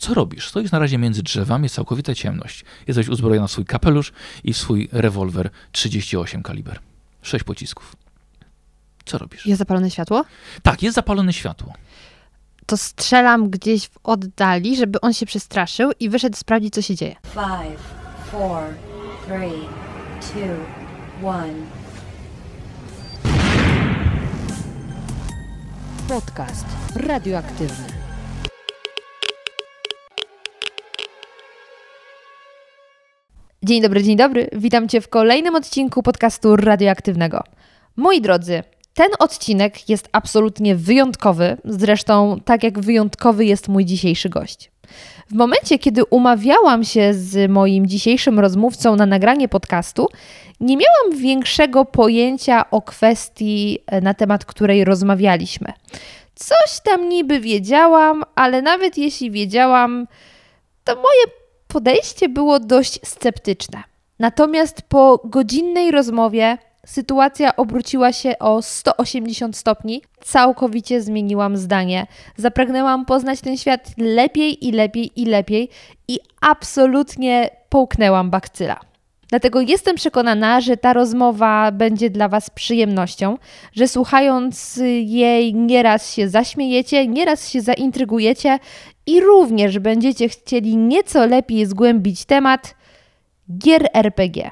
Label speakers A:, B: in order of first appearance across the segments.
A: Co robisz? Stoisz na razie między drzewami, jest całkowita ciemność. Jesteś uzbrojona w swój kapelusz i w swój rewolwer 38 kaliber. Sześć pocisków. Co robisz?
B: Jest zapalone światło?
A: Tak, jest zapalone światło.
B: To strzelam gdzieś w oddali, żeby on się przestraszył i wyszedł sprawdzić, co się dzieje.
C: Five, four, three, two, one.
D: Podcast radioaktywny.
B: Dzień dobry, dzień dobry. Witam Cię w kolejnym odcinku podcastu radioaktywnego. Moi drodzy, ten odcinek jest absolutnie wyjątkowy, zresztą tak jak wyjątkowy jest mój dzisiejszy gość. W momencie, kiedy umawiałam się z moim dzisiejszym rozmówcą na nagranie podcastu, nie miałam większego pojęcia o kwestii, e, na temat której rozmawialiśmy. Coś tam niby wiedziałam, ale nawet jeśli wiedziałam, to moje podejście było dość sceptyczne. Natomiast po godzinnej rozmowie sytuacja obróciła się o 180 stopni. Całkowicie zmieniłam zdanie. Zapragnęłam poznać ten świat lepiej i lepiej i lepiej i absolutnie połknęłam bakcyla. Dlatego jestem przekonana, że ta rozmowa będzie dla Was przyjemnością, że słuchając jej nieraz się zaśmiejecie, nieraz się zaintrygujecie i również będziecie chcieli nieco lepiej zgłębić temat gier RPG.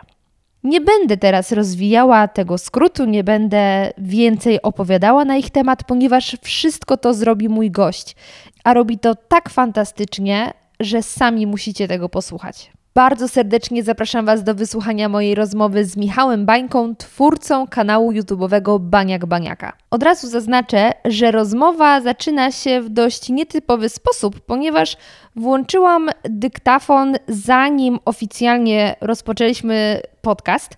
B: Nie będę teraz rozwijała tego skrótu, nie będę więcej opowiadała na ich temat, ponieważ wszystko to zrobi mój gość, a robi to tak fantastycznie, że sami musicie tego posłuchać. Bardzo serdecznie zapraszam Was do wysłuchania mojej rozmowy z Michałem Bańką, twórcą kanału YouTube'owego Baniak Baniaka. Od razu zaznaczę, że rozmowa zaczyna się w dość nietypowy sposób, ponieważ włączyłam dyktafon zanim oficjalnie rozpoczęliśmy podcast,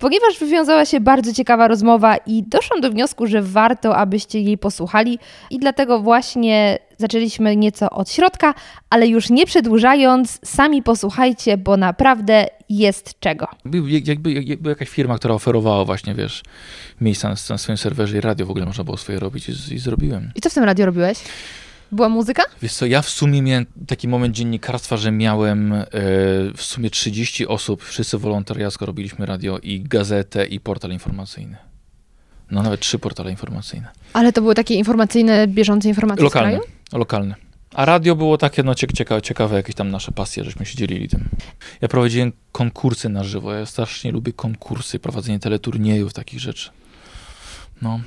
B: ponieważ wywiązała się bardzo ciekawa rozmowa i doszłam do wniosku, że warto, abyście jej posłuchali. I dlatego właśnie zaczęliśmy nieco od środka, ale już nie przedłużając, sami posłuchajcie, bo naprawdę jest czego.
A: Jakby, jakby, jakaś firma, która oferowała właśnie, wiesz, miejsca na, na swoim serwerze i radio w ogóle można było swoje robić i, i zrobiłem.
B: I co w tym radio robiłeś? Była muzyka?
A: Wiesz co, ja w sumie miałem taki moment dziennikarstwa, że miałem e, w sumie 30 osób, wszyscy wolontariacko robiliśmy radio i gazetę i portal informacyjny. No nawet trzy portale informacyjne.
B: Ale to były takie informacyjne, bieżące informacje
A: Lokalne,
B: z kraju?
A: lokalne. A radio było takie, no ciekawe, ciekawe, jakieś tam nasze pasje, żeśmy się dzielili tym. Ja prowadziłem konkursy na żywo, ja strasznie lubię konkursy, prowadzenie teleturniejów, takich rzeczy. No,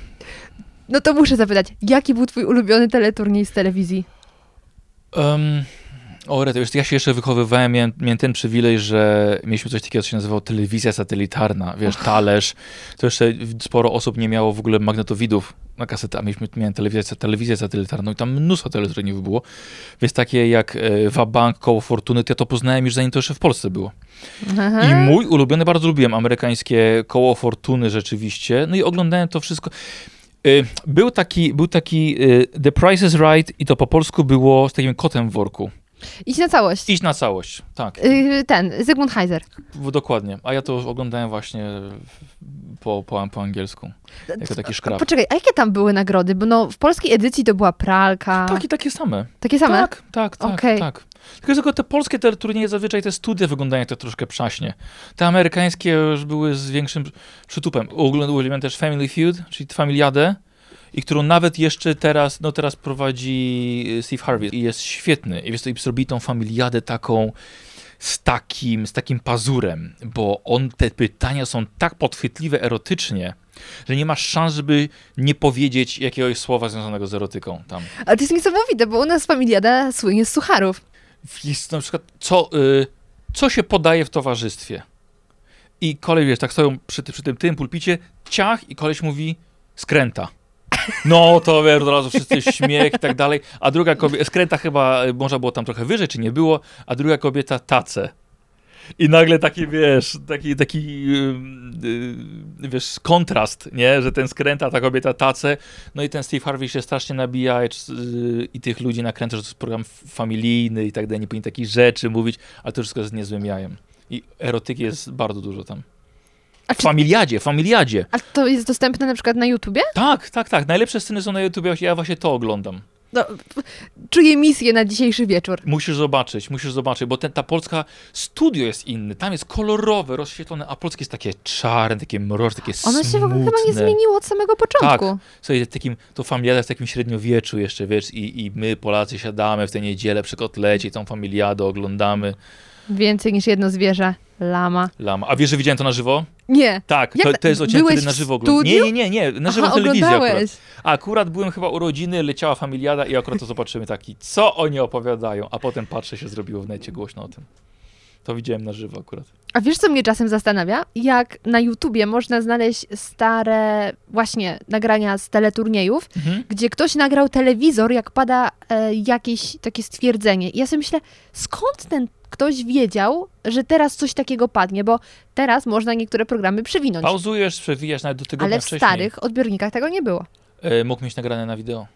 B: No to muszę zapytać, jaki był twój ulubiony teleturniej z telewizji?
A: Um, o, rety, wiesz, ja się jeszcze wychowywałem, miałem, miałem ten przywilej, że mieliśmy coś takiego, co się nazywało telewizja satelitarna, wiesz, talerz. To jeszcze sporo osób nie miało w ogóle magnetowidów na kasetę, a mieliśmy, miałem telewizję, telewizję satelitarną i tam mnóstwo teleturniejów było. Więc takie jak e, Wabank, Koło Fortuny, to ja to poznałem już zanim to jeszcze w Polsce było.
B: Aha.
A: I mój ulubiony, bardzo lubiłem amerykańskie Koło Fortuny rzeczywiście, no i oglądałem to wszystko. Y, Był taki, był taki y, The Price is Right i to po polsku było z takim kotem w worku.
B: Idź na całość.
A: Idź na całość, tak,
B: Y, Ten, Zygmunt Heiser.
A: dokładnie. A ja to oglądałem właśnie po, po, po angielsku, jako taki szkrab.
B: Poczekaj, a jakie tam były nagrody? Bo no, w polskiej edycji to była pralka.
A: Tak, i takie same.
B: Takie same?
A: Tak, tak, tak,
B: Okej.
A: tak. Tylko, tylko te polskie te turnieje zazwyczaj te studia wyglądają to troszkę przaśnie. Te amerykańskie już były z większym przytupem. Oglądałem też Family Feud, czyli Familiadę, i którą nawet jeszcze teraz, no teraz prowadzi Steve Harvey i jest świetny. I wiesz, co, i zrobili tą Familiadę taką z takim, z takim pazurem, bo on, te pytania są tak podchwytliwe erotycznie, że nie masz szans, żeby nie powiedzieć jakiegoś słowa związanego z erotyką tam.
B: Ale to jest niesamowite, bo u nas familiada słynie z sucharów.
A: jest na przykład, co, y, co się podaje w towarzystwie. I kolej, wiesz, tak stoją przy, przy tym, tym pulpicie, ciach i koleś mówi skręta. No to wiesz, od razu wszyscy śmiech i tak dalej. A druga kobieta, skręta chyba, można było tam trochę wyżej, czy nie było, a druga kobieta tace. I nagle taki, wiesz, taki, taki yy, wiesz, kontrast, nie? Że ten skręta, ta kobieta tace. No i ten Steve Harvey się strasznie nabija yy, i tych ludzi nakręca, że to jest program familijny i tak dalej, nie powinien takich rzeczy mówić, ale to wszystko jest niezłym jajem. I erotyki jest bardzo dużo tam.
B: A
A: W
B: czy-
A: familiadzie, familiadzie.
B: A to jest dostępne na przykład na YouTubie?
A: Tak, tak, tak. Najlepsze sceny są na YouTube, ja właśnie to oglądam.
B: No, czuję misję na dzisiejszy wieczór.
A: Musisz zobaczyć, musisz zobaczyć, bo ten, ta polska studio jest inny. Tam jest kolorowe, rozświetlone, a polskie jest takie czarne, takie mroczne, takie
B: Ono się w ogóle chyba nie zmieniło od samego początku.
A: Tak. Słuchaj, takim, to familiada w takim średniowieczu jeszcze, wiesz, i, i my Polacy siadamy w tę niedzielę przy kotlecie i tą familiadę oglądamy.
B: Więcej niż jedno zwierzę. Lama.
A: Lama. A wiesz, że widziałem to na żywo?
B: Nie.
A: Tak, to,
B: to-
A: jest odcinek, który na żywo oglądałem. Nie, nie, nie, nie, na żywo
B: Aha,
A: w telewizji akurat. A akurat byłem chyba urodziny, leciała familiada i akurat to zobaczymy taki, co oni opowiadają, a potem patrzę, się zrobiło w necie głośno o tym. To widziałem na żywo akurat.
B: A wiesz, co mnie czasem zastanawia? Jak na YouTubie można znaleźć stare właśnie nagrania z teleturniejów,
A: Mhm.
B: gdzie ktoś nagrał telewizor, jak pada e, jakieś takie stwierdzenie. I ja sobie myślę, skąd ten ktoś wiedział, że teraz coś takiego padnie? Bo teraz można niektóre programy przewinąć.
A: Pauzujesz, przewijasz nawet do tygodnia
B: Ale w
A: wcześniej.
B: starych odbiornikach tego nie było.
A: E, mógł mieć nagrane na wideo.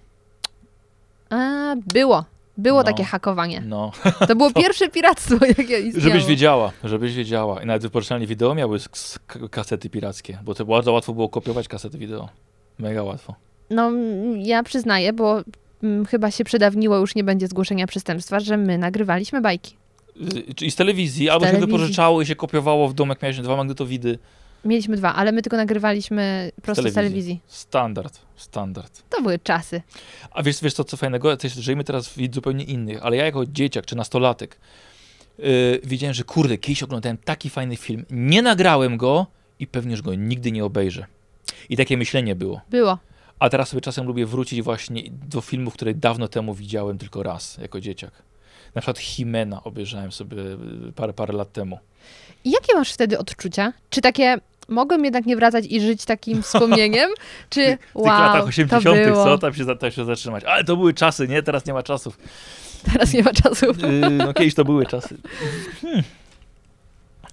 B: A, było. Było
A: No.
B: takie hakowanie.
A: No,
B: To było pierwsze piractwo, jakie istniało.
A: żebyś wiedziała, żebyś wiedziała. I nawet wypożyczalnie wideo miały kasety pirackie, bo to bardzo łatwo było kopiować kasety wideo. Mega łatwo.
B: No, ja przyznaję, bo mm, chyba się przedawniło, już nie będzie zgłoszenia przestępstwa, że my nagrywaliśmy bajki.
A: Y, Czyli z telewizji, albo się
B: telewizji.
A: wypożyczało i się kopiowało w domek, miałeś dwa magnetowidy.
B: Mieliśmy dwa, ale my tylko nagrywaliśmy prosto z
A: telewizji.
B: telewizji.
A: Standard, standard.
B: To były czasy.
A: A wiesz, wiesz co, co fajnego? Też żyjemy teraz w zupełnie innych, ale ja jako dzieciak czy nastolatek yy, wiedziałem, że kurde, kiedyś oglądałem taki fajny film, nie nagrałem go i pewnie już go nigdy nie obejrzę. I takie myślenie było.
B: Było.
A: A teraz sobie czasem lubię wrócić właśnie do filmów, które dawno temu widziałem tylko raz jako dzieciak. Na przykład Himena obejrzałem sobie y, parę, parę lat temu.
B: I jakie masz wtedy odczucia? Czy takie mogłem jednak nie wracać i żyć takim wspomnieniem? Czy
A: W tych
B: wow,
A: latach
B: to
A: 80.,
B: było.
A: co? Tam się, tam się zatrzymać. Ale to były czasy, nie? Teraz nie ma czasów.
B: Teraz nie ma czasu.
A: Yy, no kiedyś to były czasy. Hmm.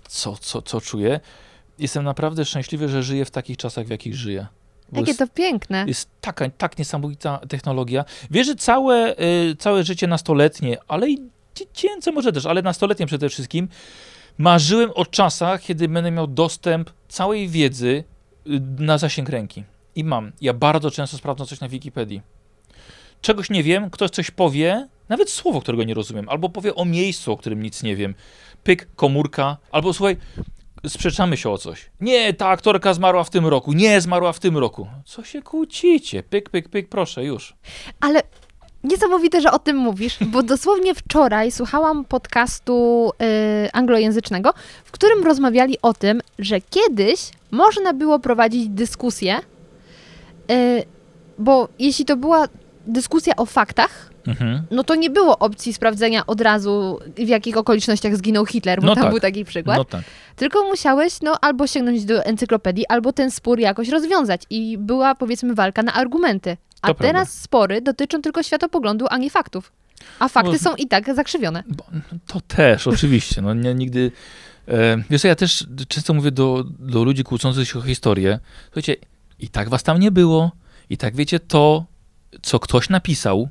A: Co, co, co czuję? Jestem naprawdę szczęśliwy, że żyję w takich czasach, w jakich żyję. Bo
B: Jakie
A: jest,
B: to piękne.
A: jest taka, tak niesamowita technologia. Wiesz, że całe, y, całe życie nastoletnie, ale i dziecięce może też, ale nastoletnie przede wszystkim, marzyłem o czasach, kiedy będę miał dostęp całej wiedzy y, na zasięg ręki. I mam. Ja bardzo często sprawdzam coś na Wikipedii. Czegoś nie wiem, ktoś coś powie, nawet słowo, którego nie rozumiem, albo powie o miejscu, o którym nic nie wiem. Pyk, komórka, albo słuchaj, sprzeczamy się o coś. Nie, ta aktorka zmarła w tym roku. Nie, zmarła w tym roku. Co się kłócicie? Pyk, pyk, pyk, proszę, już.
B: Ale niesamowite, że o tym mówisz, bo dosłownie wczoraj słuchałam podcastu y, anglojęzycznego, w którym rozmawiali o tym, że kiedyś można było prowadzić dyskusję, y, bo jeśli to była dyskusja o faktach,
A: Mhm.
B: no to nie było opcji sprawdzenia od razu, w jakich okolicznościach zginął Hitler, bo
A: No
B: tam
A: tak.
B: był taki przykład.
A: No tak.
B: Tylko musiałeś no, albo sięgnąć do encyklopedii, albo ten spór jakoś rozwiązać. I była, powiedzmy, walka na argumenty. A
A: To prawda.
B: teraz spory dotyczą tylko światopoglądu, a nie faktów. A fakty
A: Bo-
B: są i tak zakrzywione.
A: Bo, to też, oczywiście. No, nie, nigdy. E, wiesz, ja też często mówię do, do ludzi kłócących się o historię. Słuchajcie, i tak was tam nie było, i tak wiecie to, co ktoś napisał,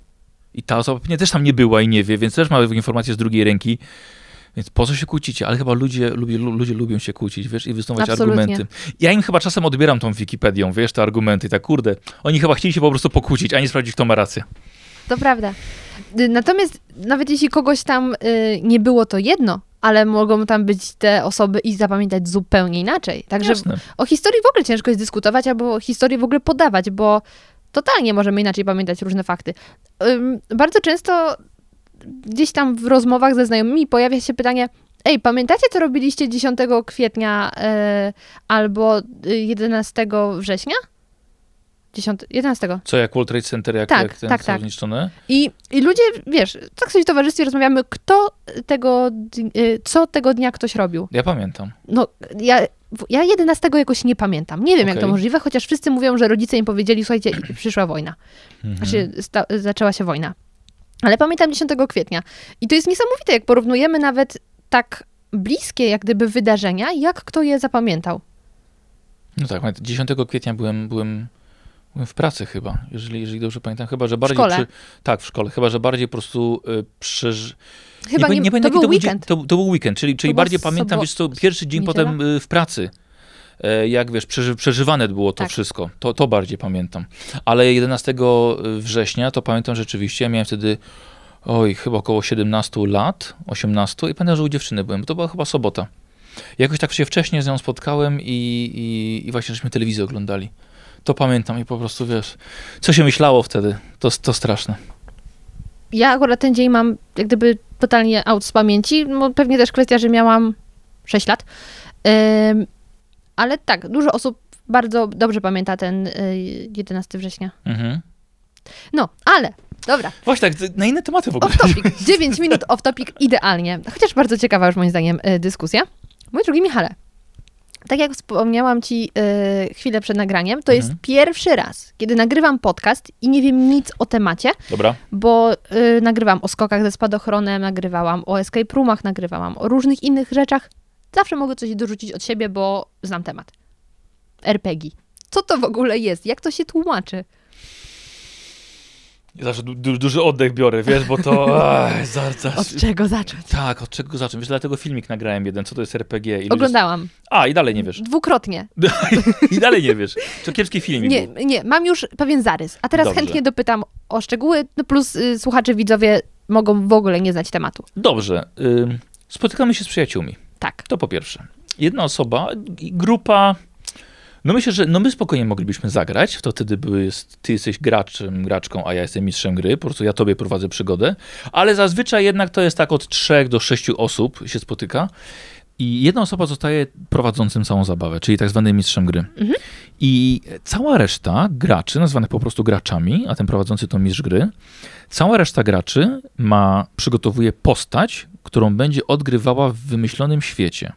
A: i ta osoba pewnie też tam nie była i nie wie, więc też ma informacje z drugiej ręki. Więc po co się kłócicie? Ale chyba ludzie, lubię, lu- ludzie lubią się kłócić, wiesz, i wysnuwać
B: Absolutnie.
A: argumenty. Ja im chyba czasem odbieram tą Wikipedią, wiesz, te argumenty, i tak kurde. Oni chyba chcieli się po prostu pokłócić, a nie sprawdzić, kto ma rację.
B: To prawda. Y, Natomiast nawet jeśli kogoś tam y, nie było, to jedno, ale mogą tam być te osoby i zapamiętać zupełnie inaczej. Także
A: Jasne.
B: o historii w ogóle ciężko jest dyskutować, albo o historii w ogóle podawać, bo totalnie możemy inaczej pamiętać różne fakty. Ym, bardzo często gdzieś tam w rozmowach ze znajomymi pojawia się pytanie, ej, pamiętacie, co robiliście 10 kwietnia e, albo y, 11 września? 10, 11.
A: Co, jak World Trade Center, jak,
B: Tak,
A: jak ten
B: tak, tak.
A: zniszczony?
B: I, I ludzie, wiesz, tak sobie w towarzystwie rozmawiamy, kto tego, y, co tego dnia ktoś robił.
A: Ja pamiętam.
B: No, ja, ja 11 jakoś nie pamiętam. Nie wiem, jak to możliwe, chociaż wszyscy mówią, że rodzice im powiedzieli, słuchajcie, przyszła wojna.
A: Mhm.
B: Znaczy, sta, zaczęła się wojna. Ale pamiętam 10 kwietnia. I to jest niesamowite, jak porównujemy nawet tak bliskie, jak gdyby wydarzenia, jak kto je zapamiętał.
A: No tak, pamiętam, 10 kwietnia byłem, byłem, byłem w pracy chyba, jeżeli, jeżeli dobrze pamiętam. Chyba, że bardziej...
B: szkole.
A: tak, w szkole. Chyba, że bardziej po prostu y, przeż...
B: Chyba nie,
A: nie,
B: to
A: pamiętam,
B: był
A: jaki
B: weekend.
A: To, był- to był weekend, czyli, czyli bardziej pamiętam,
B: sobo-
A: wiesz co, pierwszy dzień
B: niedziela?
A: potem y, w pracy. E, jak wiesz, przeży, przeżywane było to
B: Tak.
A: wszystko. To, to bardziej pamiętam. Ale 11 września to pamiętam rzeczywiście, ja miałem wtedy oj, chyba około 17 lat, 18 i pamiętam, że u dziewczyny byłem, bo to była chyba sobota. Jakoś tak się wcześniej z nią spotkałem i, i, i właśnie żeśmy telewizję oglądali. To pamiętam i po prostu wiesz, co się myślało wtedy, to, to straszne.
B: Ja akurat ten dzień mam jak gdyby totalnie out z pamięci. No, pewnie też kwestia, że miałam 6 lat. Ym, ale tak, dużo osób bardzo dobrze pamięta ten y, 11 września.
A: Mhm.
B: No, ale, dobra,
A: Właśnie tak, na inne tematy w ogóle.
B: off topic. 9 minut off topic idealnie. Chociaż bardzo ciekawa już moim zdaniem y, dyskusja. Mój drogi Michale, tak jak wspomniałam ci y, chwilę przed nagraniem, to jest
A: Mhm.
B: pierwszy raz, kiedy nagrywam podcast i nie wiem nic o temacie,
A: Dobra.
B: bo y, nagrywam o skokach ze spadochronem, nagrywałam o escape roomach, nagrywałam o różnych innych rzeczach. Zawsze mogę coś dorzucić od siebie, bo znam temat. RPG. Co to w ogóle jest? Jak to się tłumaczy?
A: Ja zawsze du, du, duży oddech biorę, wiesz, bo to... Ach, za, za,
B: Od czego zacząć?
A: tak, od czego zacząć? Wiesz, dlatego filmik nagrałem jeden, co to jest RPG. I ludzie-
B: Oglądałam.
A: A, i dalej nie wiesz.
B: Dwukrotnie.
A: I dalej nie wiesz. To kiepski filmik
B: Nie,
A: był.
B: nie, mam już pewien zarys. A teraz
A: Dobrze.
B: chętnie dopytam o szczegóły, no plus y, słuchacze, widzowie mogą w ogóle nie znać tematu.
A: Dobrze. Ym, spotykamy się z przyjaciółmi.
B: Tak.
A: To po pierwsze. Jedna osoba grupa. No myślę, że no my spokojnie moglibyśmy zagrać. To wtedy były, ty jesteś graczem, graczką, a ja jestem mistrzem gry. Po prostu ja tobie prowadzę przygodę. Ale zazwyczaj jednak to jest tak od trzech do sześciu osób się spotyka. I jedna osoba zostaje prowadzącym całą zabawę, czyli tak zwanym mistrzem gry. I cała reszta graczy, nazwanych po prostu graczami, a ten prowadzący to mistrz gry, cała reszta graczy ma, przygotowuje postać, którą będzie odgrywała w wymyślonym świecie.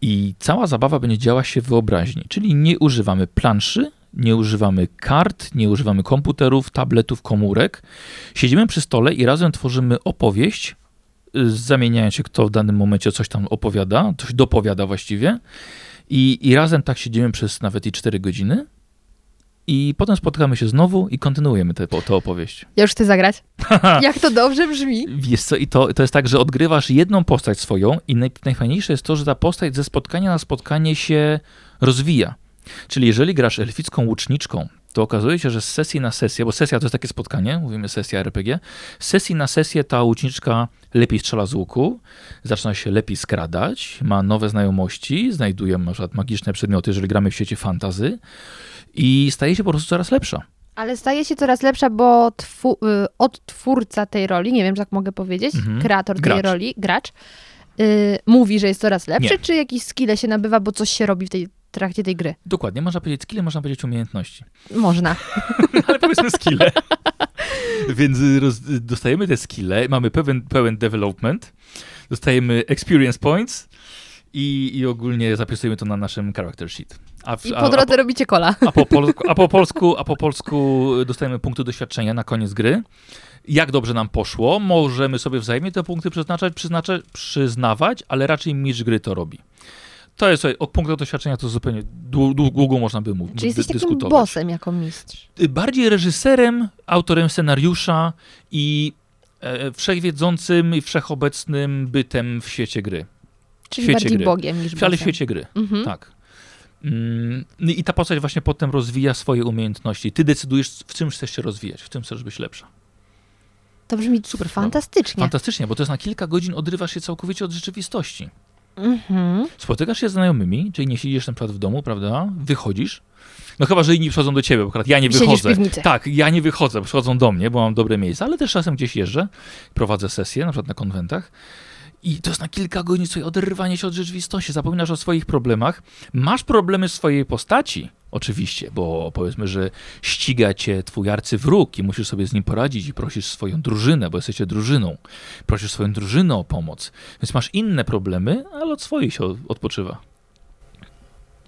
A: I cała zabawa będzie działa się wyobraźni, czyli nie używamy planszy, nie używamy kart, nie używamy komputerów, tabletów, komórek. Siedzimy przy stole i razem tworzymy opowieść, y, zamieniając się, kto w danym momencie coś tam opowiada, coś dopowiada właściwie. I, I razem tak siedzimy przez nawet i 4 godziny. I potem spotykamy się znowu i kontynuujemy tę tę opowieść.
B: Ja już chcę zagrać. Jak to dobrze brzmi.
A: Wiesz co, i to, to jest tak, że odgrywasz jedną postać swoją i naj, najfajniejsze jest to, że ta postać ze spotkania na spotkanie się rozwija. Czyli jeżeli grasz elficką łuczniczką, to okazuje się, że z sesji na sesję, bo sesja to jest takie spotkanie, mówimy sesja RPG, z sesji na sesję ta łuczniczka lepiej strzela z łuku, zaczyna się lepiej skradać, ma nowe znajomości, znajduje na przykład magiczne przedmioty, jeżeli gramy w świecie fantazy i staje się po prostu coraz lepsza.
B: Ale staje się coraz lepsza, bo twu, y, odtwórca tej roli, nie wiem, czy tak mogę powiedzieć,
A: Mhm.
B: kreator tej
A: Gracz.
B: roli, gracz, y, mówi, że jest coraz lepszy,
A: Nie.
B: czy jakieś skille się nabywa, bo coś się robi w tej trakcie tej gry?
A: Dokładnie, można powiedzieć skille, można powiedzieć umiejętności.
B: Można.
A: ale powiedzmy skille. Więc y, roz, dostajemy te skille, mamy pełen, pełen development, dostajemy experience points i, i ogólnie zapisujemy to na naszym character sheet. A, w,
B: I
A: a,
B: po
A: a,
B: drodze robicie kola.
A: a, po polsku, a, po polsku, a po polsku dostajemy punkty doświadczenia na koniec gry. Jak dobrze nam poszło, możemy sobie wzajemnie te punkty przyznaczać, przyznaczać, przyznawać, ale raczej mistrz gry to robi. To jest, słuchaj, o punktach doświadczenia to zupełnie dłu- dłu- długo można by mówić.
B: Czyli jesteś takim
A: dyskutować
B: bossem jako mistrz.
A: bardziej reżyserem, autorem scenariusza i e, wszechwiedzącym i wszechobecnym bytem w świecie gry.
B: Czyli
A: świecie
B: bardziej
A: gry.
B: bogiem niż
A: W ale w świecie gry,
B: Mhm.
A: tak. Mm, no I ta postać właśnie potem rozwija swoje umiejętności. Ty decydujesz, w czym chcesz się rozwijać, w czym chcesz być lepsza.
B: To brzmi
A: Super sprawa.
B: fantastycznie.
A: Fantastycznie, bo to jest na kilka godzin odrywasz się całkowicie od rzeczywistości.
B: Mhm.
A: Spotykasz się z znajomymi, czyli nie siedzisz na przykład w domu, prawda? Wychodzisz. No chyba, że inni przychodzą do ciebie, bo akurat ja nie
B: Siedzisz
A: wychodzę. Tak, ja nie wychodzę, przychodzą do mnie, bo mam dobre miejsce, ale też czasem gdzieś jeżdżę, prowadzę sesje, na przykład na konwentach. I to jest na kilka godzin sobie oderwanie się od rzeczywistości, zapominasz o swoich problemach. Masz problemy w swojej postaci, oczywiście, bo powiedzmy, że ściga cię twój arcywróg i musisz sobie z nim poradzić i prosisz swoją drużynę, bo jesteście drużyną. Prosisz swoją drużynę o pomoc. Więc masz inne problemy, ale od swoich się od- odpoczywa.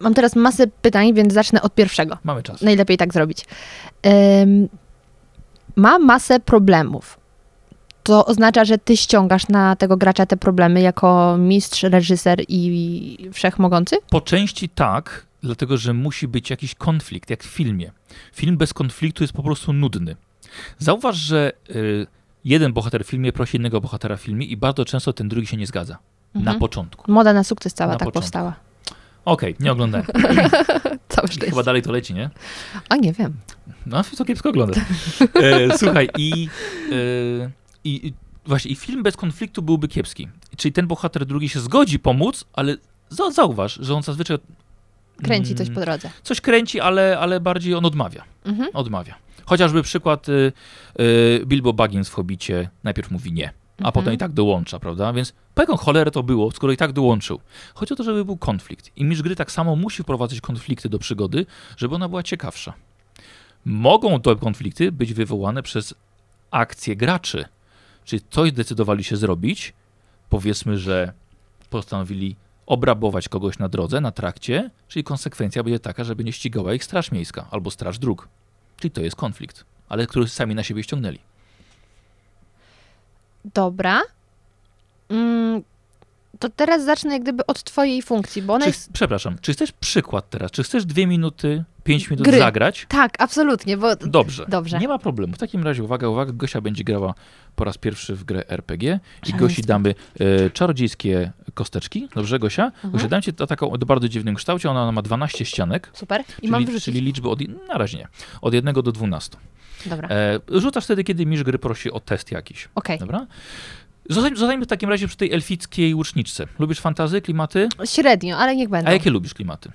B: Mam teraz masę pytań, więc zacznę od pierwszego.
A: Mamy czas.
B: Najlepiej tak zrobić. Ym, ma masę problemów. To oznacza, że ty ściągasz na tego gracza te problemy jako mistrz, reżyser i wszechmogący?
A: Po części tak, dlatego że musi być jakiś konflikt, jak w filmie. Film bez konfliktu jest po prostu nudny. Zauważ, że y, jeden bohater w filmie prosi innego bohatera w filmie i bardzo często ten drugi się nie zgadza.
B: Mhm.
A: Na początku.
B: Moda na sukces cała
A: Na
B: tak
A: początku.
B: powstała.
A: Okej, nie oglądałem.
B: Całe szczęście.
A: Chyba dalej to leci, nie?
B: A nie wiem.
A: No, to kiepsko ogląda. E, słuchaj, i, e, i i właśnie, i film bez konfliktu byłby kiepski. Czyli ten bohater drugi się zgodzi pomóc, ale za, zauważ, że on zazwyczaj
B: Kręci coś
A: mm,
B: po drodze.
A: coś kręci, ale, ale bardziej on odmawia.
B: Mhm.
A: Odmawia. Chociażby przykład y, y, Bilbo Baggins w Hobbicie najpierw mówi nie, a
B: Mhm.
A: potem i tak dołącza, prawda? Więc po jaką cholerę to było, skoro i tak dołączył? Chodzi o to, żeby był konflikt. I mistrz gry tak samo musi wprowadzać konflikty do przygody, żeby ona była ciekawsza. Mogą te konflikty być wywołane przez akcje graczy. Czyli coś zdecydowali się zrobić, powiedzmy, że postanowili obrabować kogoś na drodze, na trakcie, czyli konsekwencja będzie taka, że będzie ścigała ich straż miejska albo straż dróg. Czyli to jest konflikt, ale który sami na siebie ściągnęli.
B: Dobra. Mm, to teraz zacznę jak gdyby od twojej funkcji, bo ona
A: Czy,
B: jest...
A: Przepraszam, czy chcesz przykład teraz? Czy chcesz dwie minuty, pięć minut
B: Gry.
A: zagrać?
B: Tak, absolutnie, bo...
A: Dobrze.
B: Dobrze.
A: Nie ma problemu. W takim razie, uwaga, uwaga, Gosia będzie grała po raz pierwszy w grę RPG i. Gosi damy e, czarodziejskie kosteczki. Dobrze, Gosia?
B: Mhm.
A: Gosia, dam ci to taką o bardzo dziwnym kształcie. Ona ma 12 ścianek,
B: Super. I mam
A: czyli,
B: wyrzucić.
A: czyli liczby od, na razie nie, od 1 do 12.
B: Dobra,
A: E, rzucasz wtedy, kiedy mistrz gry prosi o test jakiś.
B: okej.
A: Dobra? Zostań- Zostańmy w takim razie przy tej elfickiej łuczniczce. Lubisz fantazy, klimaty?
B: Średnio, ale niech będą.
A: A jakie lubisz klimaty?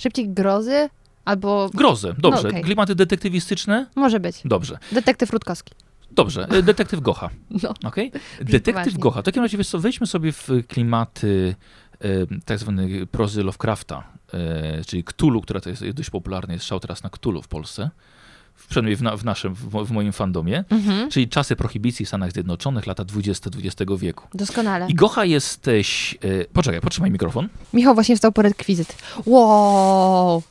B: Szybciej grozy albo...
A: Grozę, dobrze.
B: No, okej.
A: Klimaty detektywistyczne?
B: Może być.
A: Dobrze.
B: Detektyw Rutkowski.
A: Dobrze. E, Detektyw Gocha.
B: No.
A: Okej? Detektyw
B: poważnie.
A: Gocha. W takim razie wiesz co, wejdźmy sobie w klimaty e, tak zwanej prozy Lovecrafta, e, czyli Cthulhu, która to jest dość popularna, jest szał teraz na Cthulhu w Polsce. Przynajmniej w, na, w naszym, w, w moim fandomie.
B: Mhm.
A: Czyli czasy prohibicji w Stanach Zjednoczonych, lata 20 XX wieku.
B: Doskonale.
A: I Gocha jesteś... E, poczekaj, potrzymaj mikrofon.
B: Michał właśnie wstał po rekwizyt. Wow!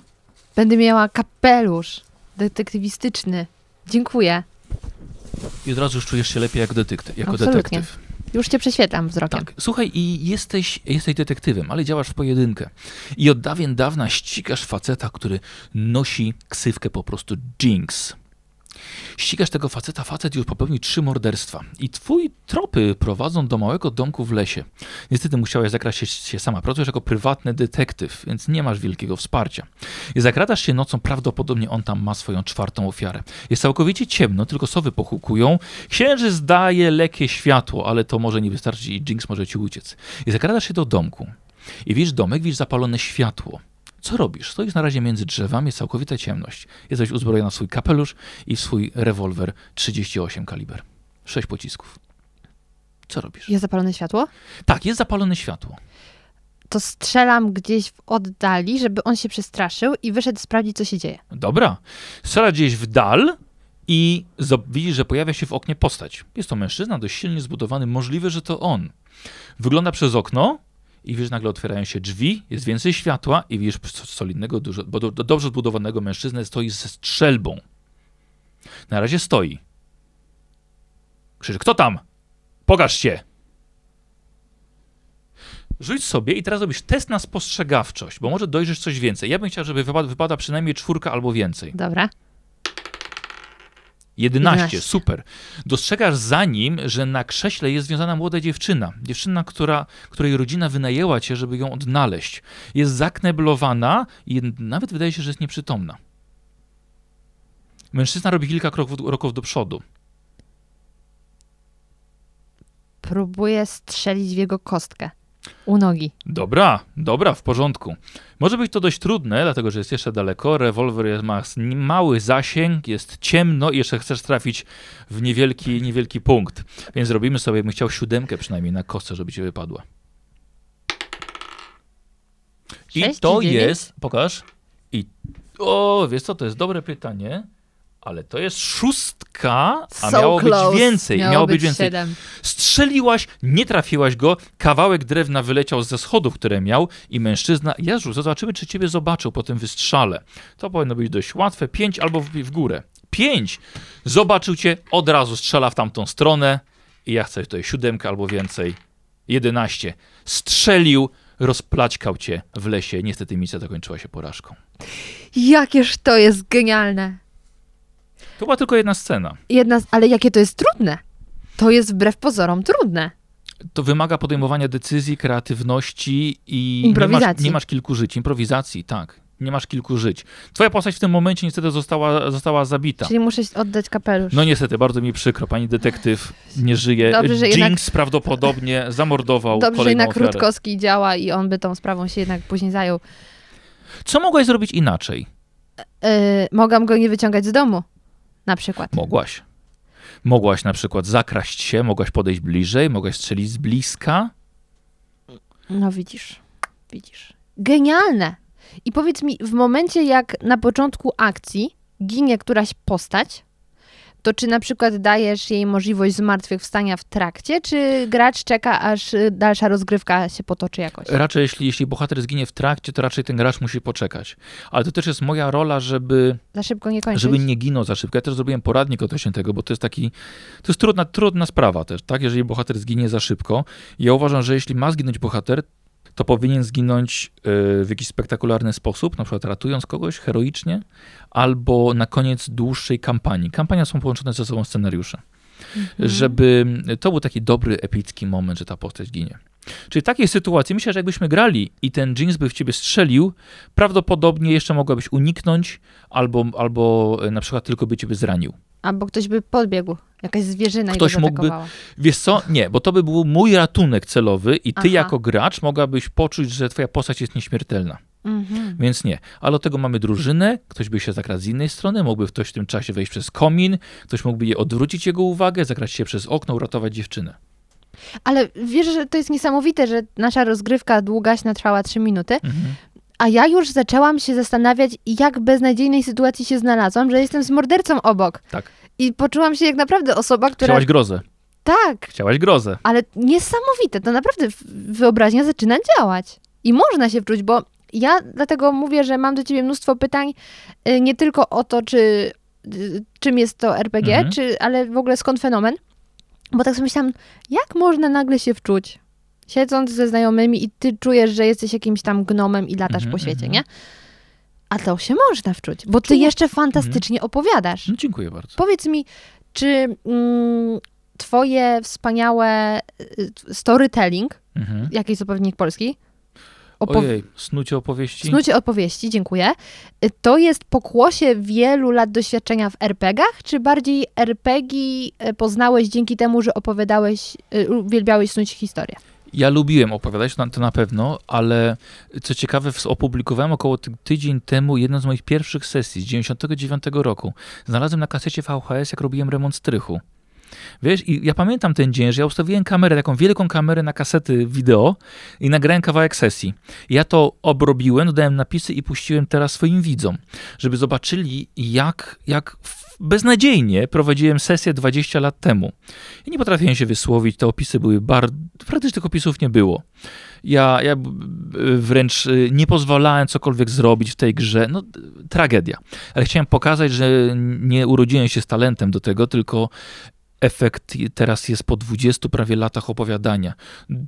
B: Będę miała kapelusz detektywistyczny. Dziękuję.
A: I od razu już czujesz się lepiej jako, detektyw, jako
B: Absolutnie.
A: detektyw.
B: Już cię prześwietlam wzrokiem.
A: Tak. Słuchaj, i jesteś, jesteś detektywem, ale działasz w pojedynkę. I od dawien dawna ścigasz faceta, który nosi ksywkę po prostu Jinx. Ścigasz tego faceta, facet już popełnił trzy morderstwa. I twój tropy prowadzą do małego domku w lesie. Niestety musiałeś zakraść się, sama. Pracujesz jako prywatny detektyw, więc nie masz wielkiego wsparcia. I zakradasz się nocą, prawdopodobnie on tam ma swoją czwartą ofiarę. Jest całkowicie ciemno, tylko sowy pochukują. Księżyc daje lekkie światło, ale to może nie wystarczyć i Jinx może ci uciec. I zakradasz się do domku. I widzisz domek, widzisz zapalone światło. Co robisz? Stoisz na razie między drzewami, jest całkowita ciemność. Jesteś uzbrojona w swój kapelusz i w swój rewolwer 38 kaliber. Sześć pocisków. Co robisz?
B: Jest zapalone światło?
A: Tak, jest zapalone światło.
B: To strzelam gdzieś w oddali, żeby on się przestraszył i wyszedł sprawdzić, co się dzieje.
A: Dobra. Strzela gdzieś w dal i widzisz, że pojawia się w oknie postać. Jest to mężczyzna, dość silnie zbudowany. Możliwe, że to on. Wygląda przez okno i widzisz, nagle otwierają się drzwi, jest więcej światła i widzisz solidnego, dużo, bo do, do, dobrze zbudowanego mężczyznę stoi ze strzelbą. Na razie stoi. Krzyczy, kto tam? Pokaż się! Rzuć sobie i teraz robisz test na spostrzegawczość, bo może dojrzysz coś więcej. Ja bym chciał, żeby wypada, wypada przynajmniej czwórka albo więcej.
B: Dobra.
A: 11,
B: 11.
A: super. Dostrzegasz za nim, że na krześle jest związana młoda dziewczyna. Dziewczyna, która, której rodzina wynajęła cię, żeby ją odnaleźć. Jest zakneblowana i nawet wydaje się, że jest nieprzytomna. Mężczyzna robi kilka kroków, kroków do przodu.
B: Próbuję strzelić w jego kostkę. U nogi.
A: Dobra, dobra, w porządku. Może być to dość trudne, dlatego że jest jeszcze daleko. Rewolwer jest, ma mały zasięg, jest ciemno i jeszcze chcesz trafić w niewielki, niewielki punkt. Więc zrobimy sobie, bym chciał siódemkę przynajmniej na kostce, żeby ci wypadła. I
B: Sześć
A: to
B: dziewięć?
A: jest, pokaż. I o, wiesz co, to jest dobre pytanie, ale to jest szóstka, a
B: So
A: miało
B: close.
A: być więcej. Miało, być więcej. Strzeliłaś, nie trafiłaś go, kawałek drewna wyleciał ze schodów, które miał i mężczyzna, Jezu, zobaczymy, czy ciebie zobaczył po tym wystrzale. To powinno być dość łatwe, pięć albo w, w górę. Pięć! Zobaczył cię, od razu strzela w tamtą stronę i ja chcę tutaj siódemkę albo więcej. Jedenaście. Strzelił, rozplaćkał cię w lesie. Niestety misja zakończyła się porażką.
B: Jakież to jest genialne.
A: To była tylko jedna scena.
B: Jedna. Ale jakie to jest trudne. To jest wbrew pozorom trudne.
A: To wymaga podejmowania decyzji, kreatywności i nie masz,
B: Improwizacji.
A: nie masz kilku żyć. Improwizacji, tak. Nie masz kilku żyć. Twoja postać w tym momencie niestety została, została zabita.
B: Czyli muszę oddać kapelusz.
A: No niestety, bardzo mi przykro. Pani detektyw nie żyje.
B: Dobrze, że
A: Jinx
B: jednak-
A: prawdopodobnie zamordował
B: Dobrze, że
A: kolejną
B: jednak
A: ofiarę.
B: Rutkowski działa i on by tą sprawą się jednak później zajął.
A: Co mogłaś zrobić inaczej?
B: Yy, mogłam go nie wyciągać z domu, na przykład.
A: Mogłaś. Mogłaś na przykład zakraść się, mogłaś podejść bliżej, mogłaś strzelić z bliska.
B: No widzisz, widzisz. Genialne! I powiedz mi, w momencie jak na początku akcji ginie któraś postać, to czy na przykład dajesz jej możliwość zmartwychwstania w trakcie, czy gracz czeka, aż y, dalsza rozgrywka się potoczy jakoś?
A: Raczej jeśli, jeśli bohater zginie w trakcie, to raczej ten gracz musi poczekać. Ale to też jest moja rola, żeby,
B: Za szybko nie kończyć?
A: żeby nie ginął za szybko. Ja też zrobiłem poradnik odnośnie tego, bo to jest taki, to jest trudna, trudna sprawa też, tak? Jeżeli bohater zginie za szybko. Ja uważam, że jeśli ma zginąć bohater, to powinien zginąć y, w jakiś spektakularny sposób, na przykład ratując kogoś heroicznie, albo na koniec dłuższej kampanii. Kampania są połączone ze sobą scenariusze.
B: Mhm.
A: Żeby to był taki dobry, epicki moment, że ta postać ginie. Czyli w takiej sytuacji myślę, że jakbyśmy grali i ten Jinx by w ciebie strzelił, prawdopodobnie jeszcze mogłabyś uniknąć, albo, albo e, na przykład tylko by ciebie zranił.
B: Albo ktoś by podbiegł, jakaś zwierzyna
A: Ktoś
B: i
A: mógłby-. Wiesz co? Nie, bo to by był mój ratunek celowy i ty
B: Aha.
A: jako gracz mogłabyś poczuć, że twoja postać jest nieśmiertelna.
B: Mhm.
A: Więc nie. Ale do tego mamy drużynę, ktoś by się zakradł z innej strony, mógłby ktoś w tym czasie wejść przez komin, ktoś mógłby je odwrócić jego uwagę, zagrać się przez okno, uratować dziewczynę.
B: Ale wiesz, że to jest niesamowite, że nasza rozgrywka długaśna trwała 3 minuty,
A: Mhm.
B: A ja już zaczęłam się zastanawiać, jak w beznadziejnej sytuacji się znalazłam, że jestem z mordercą obok.
A: Tak.
B: I poczułam się jak naprawdę osoba, która...
A: Chciałaś grozę.
B: Tak,
A: Chciałaś grozę.
B: ale niesamowite, to naprawdę wyobraźnia zaczyna działać. I można się wczuć, bo ja dlatego mówię, że mam do ciebie mnóstwo pytań, y, nie tylko o to, czy y, czym jest to RPG,
A: Mhm.
B: czy, ale w ogóle skąd fenomen. Bo tak sobie myślałam, jak można nagle się wczuć? Siedząc ze znajomymi i ty czujesz, że jesteś jakimś tam gnomem i latasz
A: Mhm,
B: po świecie,
A: mhm.
B: nie? A to się można wczuć, bo ty jeszcze fantastycznie opowiadasz.
A: No, dziękuję bardzo.
B: Powiedz mi, czy mm, twoje wspaniałe y, storytelling,
A: Mhm.
B: jakiś zapewnik polski,
A: Ojej, snucie opowieści.
B: snucie opowieści, dziękuję, to jest pokłosie wielu lat doświadczenia w RPG-ach, czy bardziej RPG y, poznałeś dzięki temu, że opowiadałeś, y, uwielbiałeś snuć historię?
A: Ja lubiłem opowiadać, to na- pewno, ale co ciekawe, opublikowałem około ty tydzień temu jedną z moich pierwszych sesji z 99 roku. Znalazłem na kasecie VHS, jak robiłem remont strychu. Wiesz, i ja pamiętam ten dzień, że ja ustawiłem kamerę, taką wielką kamerę na kasety wideo i nagrałem kawałek sesji. Ja to obrobiłem, dodałem napisy i puściłem teraz swoim widzom, żeby zobaczyli, jak, jak beznadziejnie prowadziłem sesję 20 lat temu. Ja nie potrafiłem się wysłowić, te opisy były bardzo... Praktycznie tych opisów nie było. Ja, ja wręcz y, nie pozwalałem cokolwiek zrobić w tej grze. No, tragedia. Ale chciałem pokazać, że nie urodziłem się z talentem do tego, tylko efekt teraz jest po 20 prawie latach opowiadania,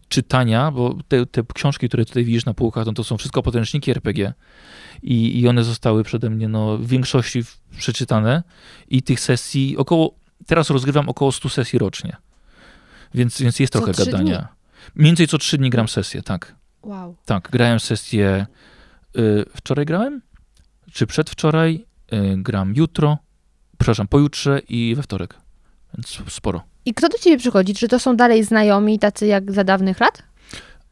A: czytania, bo te, te książki, które tutaj widzisz na półkach, no to są wszystko podręczniki RPG i, i one zostały przede mnie no, w większości przeczytane i tych sesji około, teraz rozgrywam około 100 sesji rocznie, więc, więc jest
B: Co
A: trochę gadania. Mniej więcej co 3 dni gram sesję, tak.
B: Wow.
A: Tak, grałem sesję. Y, wczoraj grałem? Czy przedwczoraj? Y, gram jutro, przepraszam, pojutrze i we wtorek. Więc sporo.
B: I kto do ciebie przychodzi? Czy to są dalej znajomi, tacy jak za dawnych lat?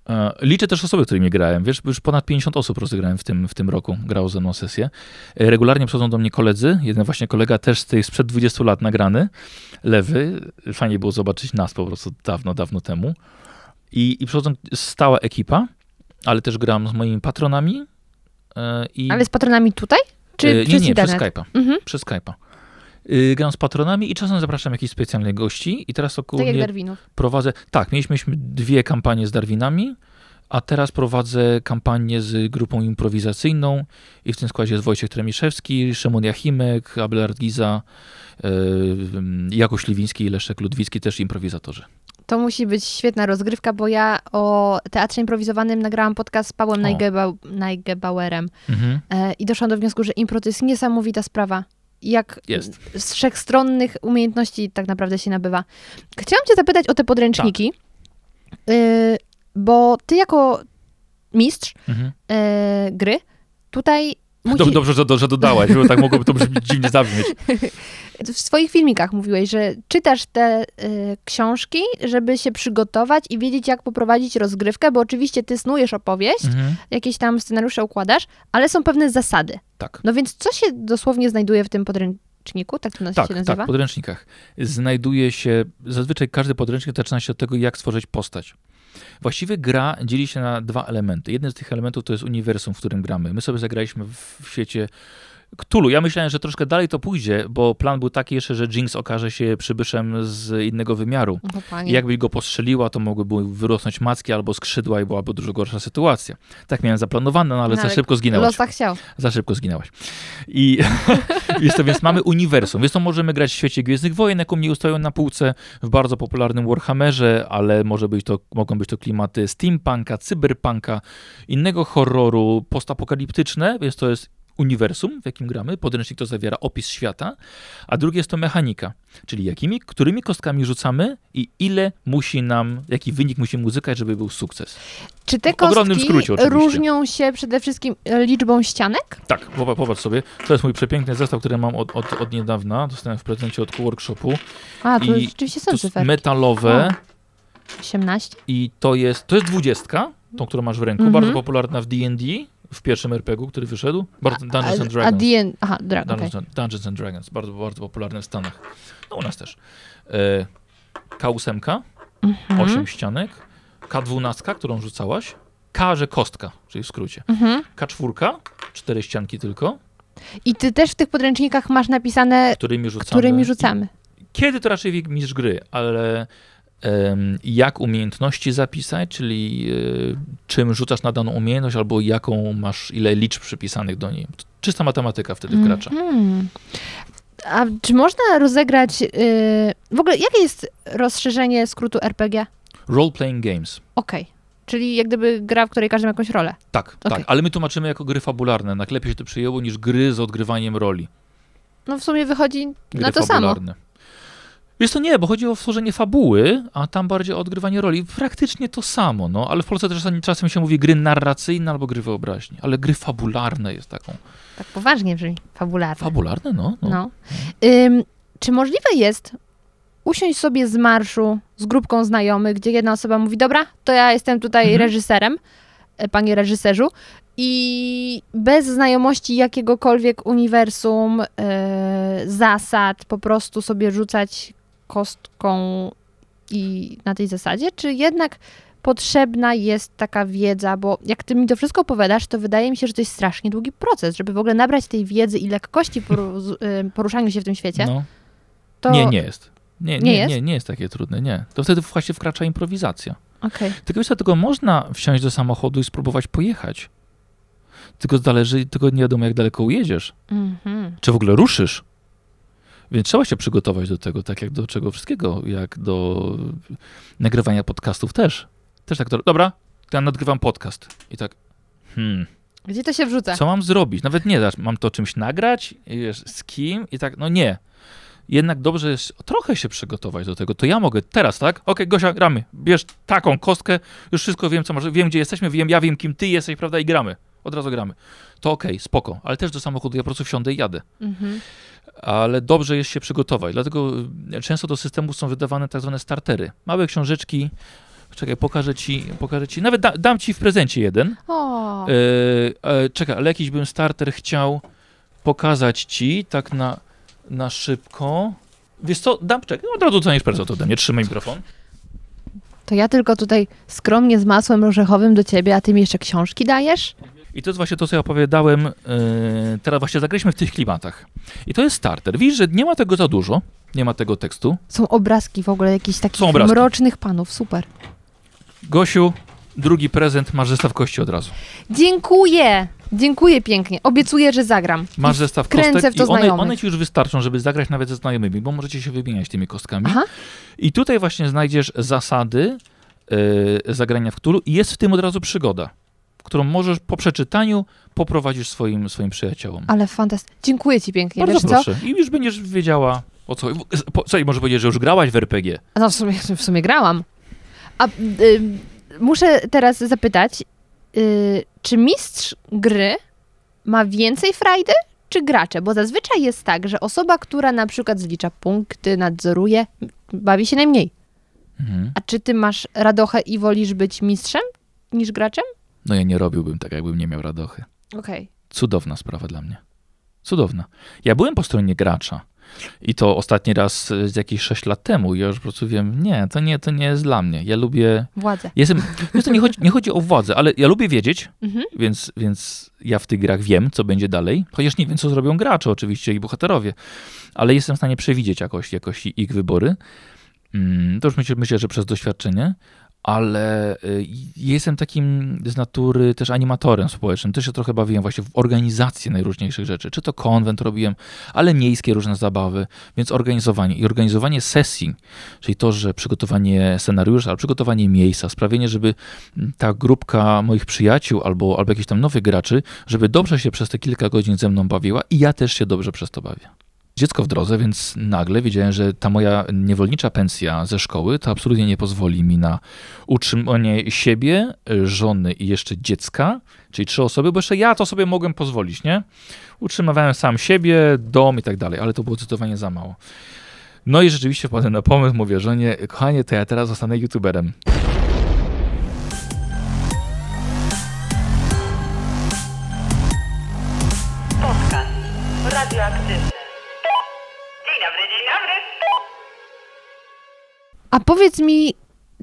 A: E, Liczę też osoby, którymi grałem. Wiesz, już ponad 50 osób rozegrałem w tym, w tym roku, grało ze mną sesję. E, Regularnie przychodzą do mnie koledzy. Jeden właśnie kolega też z tej sprzed 20 lat nagrany, lewy. Fajnie było zobaczyć nas po prostu dawno, dawno temu. I, i przychodzą stała ekipa, ale też gram z moimi patronami. e, I,
B: Ale z patronami tutaj? Czy
A: nie,
B: przez
A: nie, przez
B: internet?
A: Skype'a.
B: Mhm.
A: Przez Skype'a. Y, Gram z patronami i czasem zapraszam jakichś specjalnych gości i teraz
B: Tak jak Darwinów.
A: prowadzę, tak, mieliśmy dwie kampanie z Darwinami, a teraz prowadzę kampanię z grupą improwizacyjną i w tym składzie jest Wojciech Tremiszewski, Szymon Jachimek, Abelard Giza, yy, Jakoś Liwiński i Leszek Ludwicki, też improwizatorzy.
B: To musi być świetna rozgrywka, bo ja o teatrze improwizowanym nagrałam podcast z Pawłem Najgebauerem
A: Mhm.
B: e, i doszłam do wniosku, że impro to jest niesamowita sprawa. Jak
A: Jest.
B: z wszechstronnych umiejętności tak naprawdę się nabywa. Chciałam cię zapytać o te podręczniki. y, bo ty jako mistrz
A: Mhm.
B: y, gry tutaj musi,
A: Dob- Dobrze, że, że dodałaś, bo tak mogłoby to brzmieć, dziwnie zabrzmieć.
B: w swoich filmikach mówiłeś, że czytasz te y, książki, żeby się przygotować i wiedzieć, jak poprowadzić rozgrywkę, bo oczywiście ty snujesz opowieść,
A: Mhm.
B: jakieś tam scenariusze układasz, ale są pewne zasady.
A: Tak.
B: No więc co się dosłownie znajduje w tym podręczniku? Tak to nas
A: Tak,
B: się
A: tak,
B: nazywa?
A: w podręcznikach. Znajduje się, zazwyczaj każdy podręcznik zaczyna się od tego, jak stworzyć postać. Właściwie gra dzieli się na dwa elementy. Jeden z tych elementów to jest uniwersum, w którym gramy. My sobie zagraliśmy w świecie Cthulhu. Ja myślałem, że troszkę dalej to pójdzie, bo plan był taki jeszcze, że Jinx okaże się przybyszem z innego wymiaru.
B: No,
A: I jakby go postrzeliła, to mogłyby wyrosnąć macki albo skrzydła i byłaby dużo gorsza sytuacja. Tak miałem zaplanowane, no ale
B: No,
A: za szybko zginęłaś.
B: Los tak chciał.
A: Za szybko zginęłaś. I jest to, więc mamy uniwersum. Więc to możemy grać w świecie Gwiezdnych Wojen, jaką mnie ustawią na półce, w bardzo popularnym Warhammerze, ale może być to, mogą być to klimaty steampunka, cyberpunka, innego horroru, postapokaliptyczne, więc to jest uniwersum, w jakim gramy. Podręcznik to zawiera opis świata, a drugie jest to mechanika, czyli jakimi, którymi kostkami rzucamy i ile musi nam, jaki wynik musimy uzyskać, żeby był sukces.
B: Czy te kostki
A: skrócie
B: różnią się przede wszystkim e, liczbą ścianek?
A: Tak, popatrz sobie. To jest mój przepiękny zestaw, który mam od, od, od niedawna. Dostałem w prezencie od workshopu.
B: A, to
A: I
B: rzeczywiście są
A: To jest
B: cyferki.
A: metalowe
B: 18.
A: i to jest, to jest dwudziestka, tą, którą masz w ręku,
B: Mhm.
A: bardzo popularna w D&D, w pierwszym RPG-u, który wyszedł. Bardzo, Dungeons
B: a,
A: and
B: a
A: Dragons.
B: DN... Aha, dra... okej.
A: Dungeons, and, Dungeons and Dragons, bardzo, bardzo popularny w Stanach. No u nas też. E, K8,
B: Mhm.
A: 8 ścianek, K12, którą rzucałaś, K, że kostka, czyli w skrócie.
B: Mhm.
A: K4, cztery ścianki tylko,
B: I ty też w tych podręcznikach masz napisane,
A: którymi rzucamy.
B: którymi rzucamy.
A: Kiedy to raczej mistrz gry, ale jak umiejętności zapisać, czyli y, czym rzucasz na daną umiejętność, albo jaką masz, ile liczb przypisanych do niej. Czysta matematyka wtedy wkracza.
B: Mhm. A czy można rozegrać... Yy... W ogóle, jakie jest rozszerzenie skrótu RPG?
A: Role playing games.
B: Okej. Czyli jak gdyby gra, w której każdy ma jakąś rolę.
A: Tak,
B: Okej.
A: tak, ale my tłumaczymy jako gry fabularne. Jednak lepiej się to przyjęło niż gry z odgrywaniem roli.
B: No w sumie wychodzi
A: Gry
B: na to samo.
A: Wiesz to nie, bo chodzi o stworzenie fabuły, a tam bardziej o odgrywanie roli. Praktycznie to samo, no, ale w Polsce też czasem, się mówi gry narracyjne albo gry wyobraźni, ale gry fabularne jest taką.
B: Tak poważnie brzmi, fabularne.
A: Fabularne, no. no.
B: No. Ym, czy możliwe jest usiąść sobie z marszu z grupką znajomych, gdzie jedna osoba mówi, dobra, to ja jestem tutaj
A: Mhm.
B: reżyserem, e, panie reżyserzu, i bez znajomości jakiegokolwiek uniwersum, e, zasad, po prostu sobie rzucać kostką i na tej zasadzie, czy jednak potrzebna jest taka wiedza, bo jak ty mi to wszystko opowiadasz, to wydaje mi się, że to jest strasznie długi proces, żeby w ogóle nabrać tej wiedzy i lekkości poru- y, poruszaniu się w tym świecie.
A: no.
B: To...
A: Nie, nie jest. Nie,
B: Nie
A: nie,
B: jest?
A: nie, nie jest takie trudne, nie. To wtedy właśnie wkracza improwizacja.
B: Okej.
A: Tylko wiesz, tylko można wsiąść do samochodu i spróbować pojechać. Tylko zależy, tylko nie wiadomo jak daleko ujedziesz.
B: Mhm.
A: czy w ogóle ruszysz. Więc trzeba się przygotować do tego, tak jak do czego wszystkiego, jak do nagrywania podcastów też. Też tak, do- dobra, to ja nagrywam podcast. I tak, hmm,
B: Gdzie to się wrzuca?
A: co mam zrobić? Nawet nie, dasz, mam to czymś nagrać, wiesz, z kim? I tak, no nie. Jednak dobrze jest trochę się przygotować do tego. To ja mogę teraz, tak? Okej, Gosia, gramy. Bierz taką kostkę, już wszystko wiem, co masz, wiem, gdzie jesteśmy, wiem, ja wiem, kim ty jesteś, prawda, i gramy. Od razu gramy. To okej, spoko. Ale też do samochodu ja po prostu wsiądę i jadę
B: Mhm.
A: ale dobrze jest się przygotować. Dlatego y, często do systemu są wydawane tak zwane startery. Małe książeczki. Czekaj, pokażę ci, pokażę ci. Nawet da, dam ci w prezencie jeden.
B: O,
A: E, e, czekaj, ale jakiś bym starter chciał pokazać ci tak na, na szybko. Wiesz co, dam, czekaj, od razu dostaniesz prezent ode mnie, trzymaj mikrofon.
B: to ja tylko tutaj skromnie z masłem orzechowym do ciebie, a ty mi jeszcze książki dajesz?
A: I to jest właśnie to, co ja opowiadałem. e, teraz właśnie zagraliśmy w tych klimatach. I to jest starter. Widzisz, że nie ma tego za dużo, nie ma tego tekstu.
B: Są obrazki w ogóle jakichś takich mrocznych panów, super.
A: Gosiu, drugi prezent, masz zestaw kości od razu.
B: Dziękuję! Dziękuję pięknie. Obiecuję, że zagram.
A: Masz zestaw
B: wkręcę
A: kostek
B: w to
A: i one, one ci już wystarczą, żeby zagrać nawet ze znajomymi, bo możecie się wymieniać tymi kostkami.
B: Aha.
A: I tutaj właśnie znajdziesz zasady yy, zagrania w Cthulhu i jest w tym od razu przygoda, którą możesz po przeczytaniu poprowadzisz swoim, swoim przyjaciołom.
B: Ale fantastycznie. Dziękuję ci pięknie.
A: Bardzo
B: Wiesz co?
A: proszę. I już będziesz wiedziała o co. Co, może powiedzieć, że już grałaś w RPG.
B: No w sumie, w sumie grałam. A y, muszę teraz zapytać, y, czy mistrz gry ma więcej frajdy, czy gracze? Bo zazwyczaj jest tak, że osoba, która na przykład zlicza punkty, nadzoruje, bawi się najmniej.
A: Mhm.
B: A czy ty masz radochę i wolisz być mistrzem niż graczem?
A: No ja nie robiłbym tak, jakbym nie miał radochy.
B: Okej.
A: Cudowna sprawa dla mnie. Cudowna. Ja byłem po stronie gracza. I to ostatni raz e, z jakieś 6 lat temu. Ja już po prostu wiem, nie, to nie, to nie jest dla mnie. Ja lubię.
B: Władzę.
A: Jestem. Wiesz, to nie chodzi, nie chodzi o władzę, ale ja lubię wiedzieć,
B: Mhm.
A: więc, więc ja w tych grach wiem, co będzie dalej. Chociaż nie wiem, co zrobią gracze, oczywiście, i bohaterowie. Ale jestem w stanie przewidzieć jakoś, jakoś ich wybory. Mm, To już myślę, myślę, że przez doświadczenie. Ale y, jestem takim z natury też animatorem społecznym. Też się trochę bawiłem właśnie w organizację najróżniejszych rzeczy. Czy to konwent robiłem, ale miejskie różne zabawy, więc organizowanie. I organizowanie sesji, czyli to, że przygotowanie scenariusza, ale przygotowanie miejsca, sprawienie, żeby ta grupka moich przyjaciół albo, albo jakichś tam nowych graczy, żeby dobrze się przez te kilka godzin ze mną bawiła i ja też się dobrze przez to bawię. Dziecko w drodze, więc nagle wiedziałem, że ta moja niewolnicza pensja ze szkoły to absolutnie nie pozwoli mi na utrzymanie siebie, żony i jeszcze dziecka, czyli trzy osoby, bo jeszcze ja to sobie mogłem pozwolić, nie? Utrzymywałem sam siebie, dom i tak dalej, ale to było zdecydowanie za mało. No i rzeczywiście wpadłem na pomysł, mówię żonie, kochanie, to ja teraz zostanę youtuberem.
B: A powiedz mi,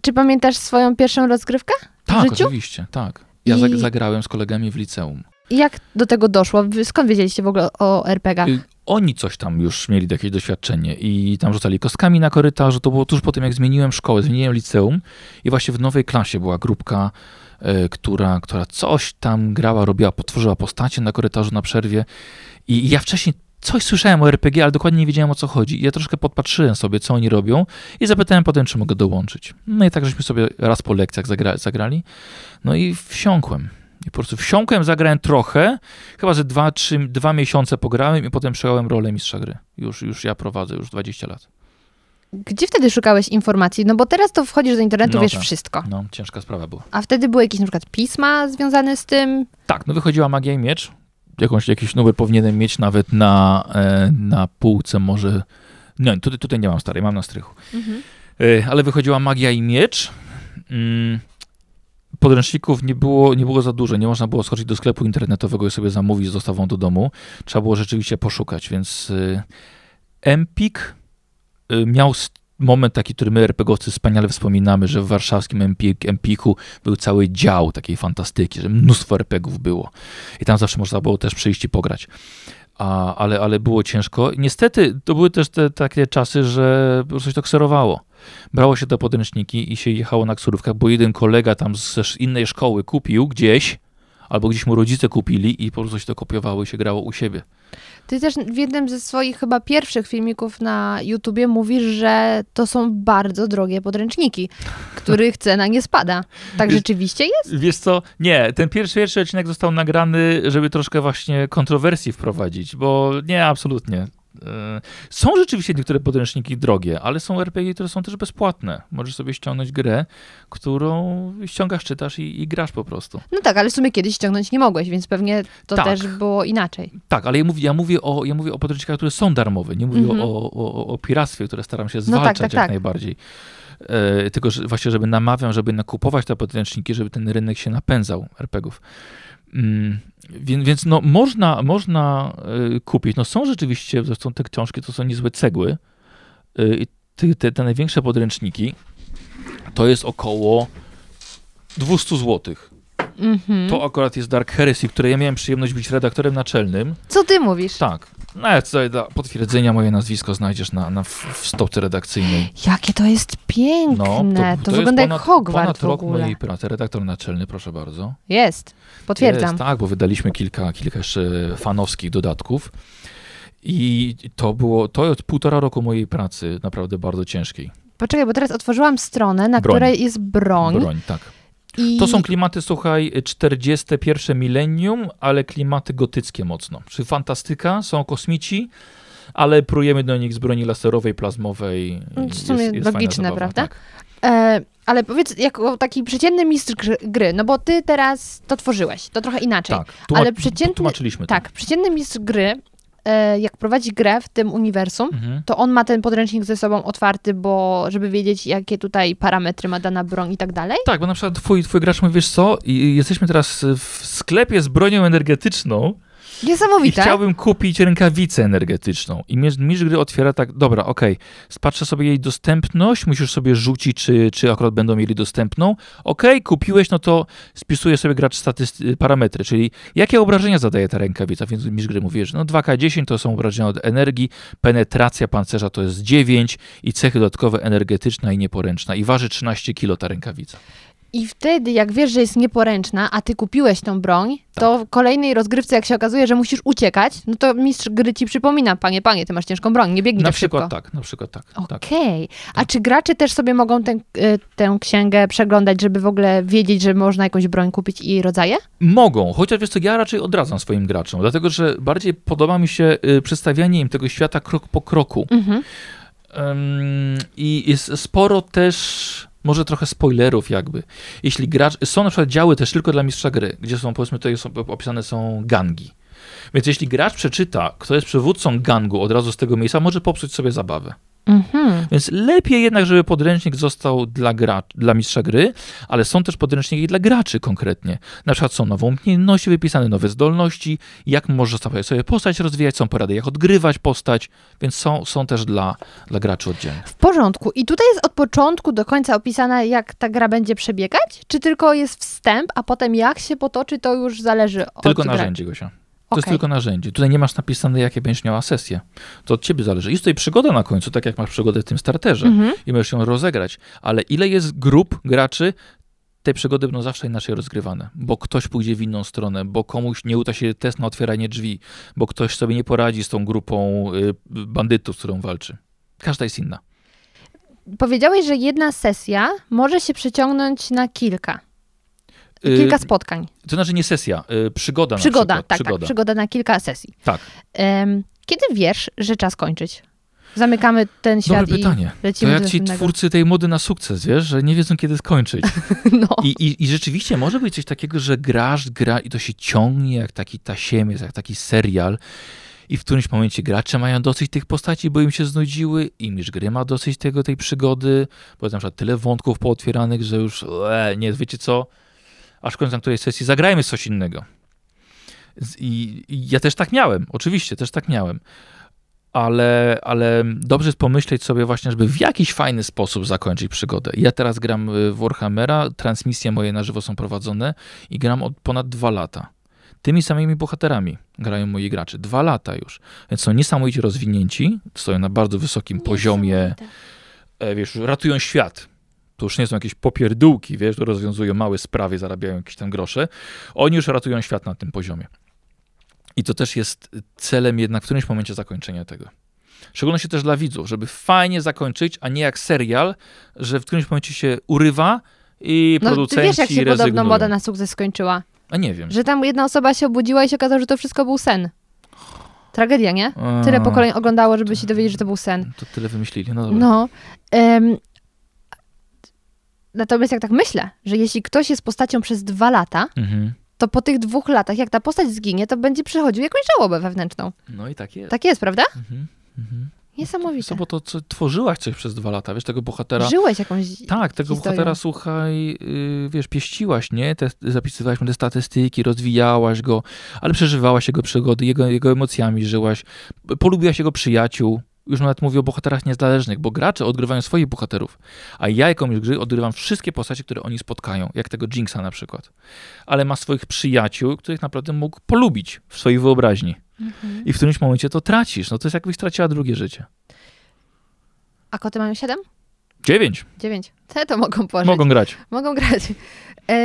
B: czy pamiętasz swoją pierwszą rozgrywkę
A: Tak, oczywiście, tak. Ja
B: I-
A: zag- zagrałem z kolegami w liceum.
B: I Jak do tego doszło? Skąd wiedzieliście w ogóle o RPG-ach?
A: Y, Oni coś tam już mieli jakieś doświadczenie i tam rzucali kostkami na korytarzu. To było tuż po tym, jak zmieniłem szkołę, zmieniłem liceum i właśnie w nowej klasie była grupka, e, która, która coś tam grała, robiła, potworzyła postacie na korytarzu na przerwie. I ja wcześniej coś słyszałem o RPG, ale dokładnie nie wiedziałem o co chodzi. Ja troszkę podpatrzyłem sobie, co oni robią i zapytałem potem, czy mogę dołączyć. No i tak żeśmy sobie raz po lekcjach zagra- zagrali. No i wsiąkłem. I po prostu wsiąkłem, zagrałem trochę, chyba ze dwa, trzy, dwa miesiące pograłem i potem przejąłem rolę mistrza gry. Już, już ja prowadzę, już 20 lat.
B: Gdzie wtedy szukałeś informacji? No bo teraz to wchodzisz do internetu,
A: No
B: wiesz
A: tak.
B: wszystko.
A: No, ciężka sprawa była.
B: A wtedy były jakieś na przykład pisma związane z tym?
A: Tak, no wychodziła Magia i Miecz. Jakąś, jakiś numer powinienem mieć nawet na, e, na półce może... Nie, tutaj, tutaj nie mam starej, mam na strychu. E, ale wychodziła Magia i Miecz. Mm, podręczników nie było, nie było za dużo. Nie można było skoczyć do sklepu internetowego i sobie zamówić z dostawą do domu. Trzeba było rzeczywiście poszukać, więc y, Empik miał moment taki, który my RPGowcy wspaniale wspominamy, że w warszawskim Empik, Empiku był cały dział takiej fantastyki, że mnóstwo RPGów było. I tam zawsze można było też przyjść i pograć. A, ale, ale było ciężko. Niestety to były też te takie czasy, że się to kserowało. Brało się te podręczniki i się jechało na ksurówkach, bo jeden kolega tam z innej szkoły kupił gdzieś, albo gdzieś mu rodzice kupili i po prostu się to kopiowało i się grało u siebie.
B: Ty też w jednym ze swoich chyba pierwszych filmików na YouTubie mówisz, że to są bardzo drogie podręczniki, których cena nie spada. Tak
A: Wiesz-
B: rzeczywiście jest?
A: Wiesz co, nie, ten pierwszy, pierwszy odcinek został nagrany, żeby troszkę właśnie kontrowersji wprowadzić, bo nie, absolutnie. E, Są rzeczywiście niektóre podręczniki drogie, ale są RPG, które są też bezpłatne. Możesz sobie ściągnąć grę, którą ściągasz, czytasz i, i grasz po prostu.
B: No tak, ale w sumie kiedyś ściągnąć nie mogłeś, więc pewnie to
A: Tak.
B: też było inaczej.
A: Tak, ale ja mówię, ja mówię, o, ja mówię o podręcznikach, które są darmowe. Nie mówię
B: Mhm.
A: o, o, o piractwie, które staram się
B: tak,
A: zwalczać
B: tak,
A: jak
B: tak.
A: najbardziej. E, tylko że właśnie, żeby namawiam, żeby nakupować te podręczniki, żeby ten rynek się napędzał RPGów. Mm, więc, więc no, można, można e, kupić. No, są rzeczywiście, zresztą te książki to są niezłe cegły. I te, te, te największe podręczniki to jest około 200 złotych.
B: Mhm.
A: To akurat jest Dark Heresy, które ja miałem przyjemność być redaktorem naczelnym.
B: Co ty mówisz?
A: Tak. Sobie dla potwierdzenia moje nazwisko znajdziesz na, na, w w stopce redakcyjnej.
B: Jakie to jest piękne.
A: No,
B: to
A: jest
B: wygląda jak
A: ponad,
B: Hogwart
A: ponad
B: w
A: rok
B: ogóle.
A: mojej pracy. Redaktor naczelny, proszę bardzo.
B: Jest. Potwierdzam.
A: Jest, tak, bo wydaliśmy kilka, kilka jeszcze fanowskich dodatków. I to było, to jest półtora roku mojej pracy, naprawdę bardzo ciężkiej.
B: Poczekaj, bo teraz otworzyłam stronę, na
A: Broń.
B: której jest broń.
A: Broń, tak.
B: I...
A: To są klimaty, słuchaj, 41 milenium, ale klimaty gotyckie mocno. Czy fantastyka, są kosmici, ale prujemy do nich z broni laserowej, plazmowej.
B: W sumie
A: fajna
B: logiczne,
A: zabawa,
B: prawda?
A: Tak.
B: E, Ale powiedz, jako taki przeciętny mistrz gry, no bo ty teraz to tworzyłeś, to trochę inaczej.
A: Tak,
B: Ale przeciętny-
A: tłumaczyliśmy to.
B: Tak, przeciętny mistrz gry, e, jak prowadzi grę w tym uniwersum,
A: Mhm.
B: to on ma ten podręcznik ze sobą otwarty, bo żeby wiedzieć, jakie tutaj parametry ma dana broń i tak dalej.
A: Tak, bo na przykład twój, twój gracz mówi, wiesz co, jesteśmy teraz w sklepie z bronią energetyczną i
B: Niesamowite.
A: chciałbym kupić rękawicę energetyczną. I mistrz, gry otwiera tak, dobra, okej, spatrzę sobie jej dostępność, musisz sobie rzucić, czy, czy akurat będą mieli dostępną. Okej, kupiłeś, no to spisuje sobie gracz statysty- parametry, czyli jakie obrażenia zadaje ta rękawica. Więc mistrz gry mówi, że no 2K10 to są obrażenia od energii, penetracja pancerza to jest 9 i cechy dodatkowe energetyczna i nieporęczna. I waży 13 kilo ta rękawica.
B: I wtedy, jak wiesz, że jest nieporęczna, a ty kupiłeś tą broń, to w kolejnej rozgrywce, jak się okazuje, że musisz uciekać, no to mistrz gry ci przypomina, panie, panie, ty masz ciężką broń, nie biegnij
A: Na
B: tak
A: przykład
B: szybko.
A: tak, na przykład tak. tak.
B: Okej. A czy gracze też sobie mogą tę, y, tę księgę przeglądać, żeby w ogóle wiedzieć, że można jakąś broń kupić i rodzaje?
A: Mogą, chociaż wiesz co, ja raczej odradzam swoim graczom, dlatego że bardziej podoba mi się y, przedstawianie im tego świata krok po kroku.
B: Mhm.
A: I jest sporo też, może trochę spoilerów jakby. Jeśli gracz, są na przykład działy też tylko dla mistrza gry, gdzie są, powiedzmy, tutaj są, opisane są gangi. Więc jeśli gracz przeczyta, kto jest przywódcą gangu od razu z tego miejsca, może popsuć sobie zabawę.
B: Mhm.
A: Więc lepiej jednak, żeby podręcznik został dla, gra, dla mistrza gry, ale są też podręczniki dla graczy konkretnie. Na przykład są nowe umiejętności wypisane, nowe zdolności, jak może sobie- postać rozwijać, są porady, jak odgrywać postać, więc są, są też dla, dla graczy oddzielnie.
B: W porządku. I tutaj jest od początku do końca opisane, jak ta gra będzie przebiegać? Czy tylko jest wstęp, a potem jak się potoczy, to już zależy od
A: Tylko narzędzie, Gosia. To jest
B: Okej.
A: tylko narzędzie. Tutaj nie masz napisane, jakie będziesz miała sesje. To od ciebie zależy. Jest tutaj przygoda na końcu, tak jak masz przygodę w tym starterze
B: Mhm.
A: i możesz ją rozegrać. Ale ile jest grup graczy, te przygody będą zawsze inaczej rozgrywane, bo ktoś pójdzie w inną stronę, bo komuś nie uda się test na otwieranie drzwi, bo ktoś sobie nie poradzi z tą grupą y, bandytów, z którą walczy. Każda jest inna.
B: Powiedziałeś, że jedna sesja może się przeciągnąć na kilka.
A: Y,
B: Kilka spotkań.
A: To znaczy nie sesja, przygoda
B: Przygoda,
A: na przykład.
B: tak,
A: przygoda.
B: tak. Przygoda na kilka sesji.
A: Tak.
B: Kiedy wiesz, że czas kończyć? Zamykamy ten świat
A: Dobre
B: i
A: pytanie. To
B: lecimy
A: jak
B: do
A: ci twórcy tej mody na sukces, wiesz, że nie wiedzą kiedy skończyć.
B: No.
A: I, i, I rzeczywiście może być coś takiego, że grasz, gra i to się ciągnie jak taki tasiemiec, jak taki serial. I w którymś momencie gracze mają dosyć tych postaci, bo im się znudziły, i mistrz gry ma dosyć tego, tej przygody, bo jest na przykład tyle wątków pootwieranych, że już e, nie, wiecie co, aż na której sesji zagrajmy coś innego. I, I ja też tak miałem, oczywiście, też tak miałem. Ale, ale dobrze jest pomyśleć sobie właśnie, żeby w jakiś fajny sposób zakończyć przygodę. Ja teraz gram y, w Warhammera, transmisje moje na żywo są prowadzone i gram od ponad dwa lata. Tymi samymi bohaterami grają moi gracze. Dwa lata już. Więc są niesamowicie rozwinięci, stoją na bardzo wysokim poziomie, e, wiesz, ratują świat. To już nie są jakieś popierdółki, wiesz, to rozwiązują małe sprawy, zarabiają jakieś tam grosze. Oni już ratują świat na tym poziomie. I to też jest celem jednak w którymś momencie zakończenia tego. W szczególności też dla widzów, żeby fajnie zakończyć, a nie jak serial, że w którymś momencie się urywa i
B: No, ty
A: producenci
B: wiesz, jak się
A: rezygnują.
B: podobno moda na sukces skończyła?
A: A nie wiem.
B: Że tam jedna osoba się obudziła i się okazało, że to wszystko był sen. Tragedia, nie? Tyle pokoleń oglądało, żeby się dowiedzieć, że to był sen.
A: To tyle wymyślili. No dobra.
B: No. em, natomiast jak tak myślę, że jeśli ktoś jest postacią przez dwa lata,
A: Mhm.
B: to po tych dwóch latach, jak ta postać zginie, to będzie przechodził jakąś żałobę wewnętrzną.
A: No i tak jest.
B: Tak jest, prawda?
A: Mhm. Mhm.
B: Niesamowite.
A: Bo to co, tworzyłaś coś przez dwa lata, wiesz, tego bohatera.
B: Żyłeś jakąś
A: Tak, tego
B: historią.
A: bohatera, słuchaj, yy, wiesz, pieściłaś, nie? Te, zapisywałaś mu te statystyki, rozwijałaś go, ale przeżywałaś jego przygody, jego, jego emocjami żyłaś, polubiłaś jego przyjaciół. Już nawet mówię o bohaterach niezależnych, bo gracze odgrywają swoich bohaterów, a ja jako mistrz gry odgrywam wszystkie postacie, które oni spotkają, jak tego Jinxa na przykład. Ale ma swoich przyjaciół, których naprawdę mógł polubić w swojej wyobraźni.
B: Mhm.
A: I w którymś momencie to tracisz. No to jest jakbyś straciła drugie życie.
B: A koty mają siedem?
A: Dziewięć.
B: Dziewięć. Te to mogą pożyć.
A: Mogą grać.
B: Mogą grać. E,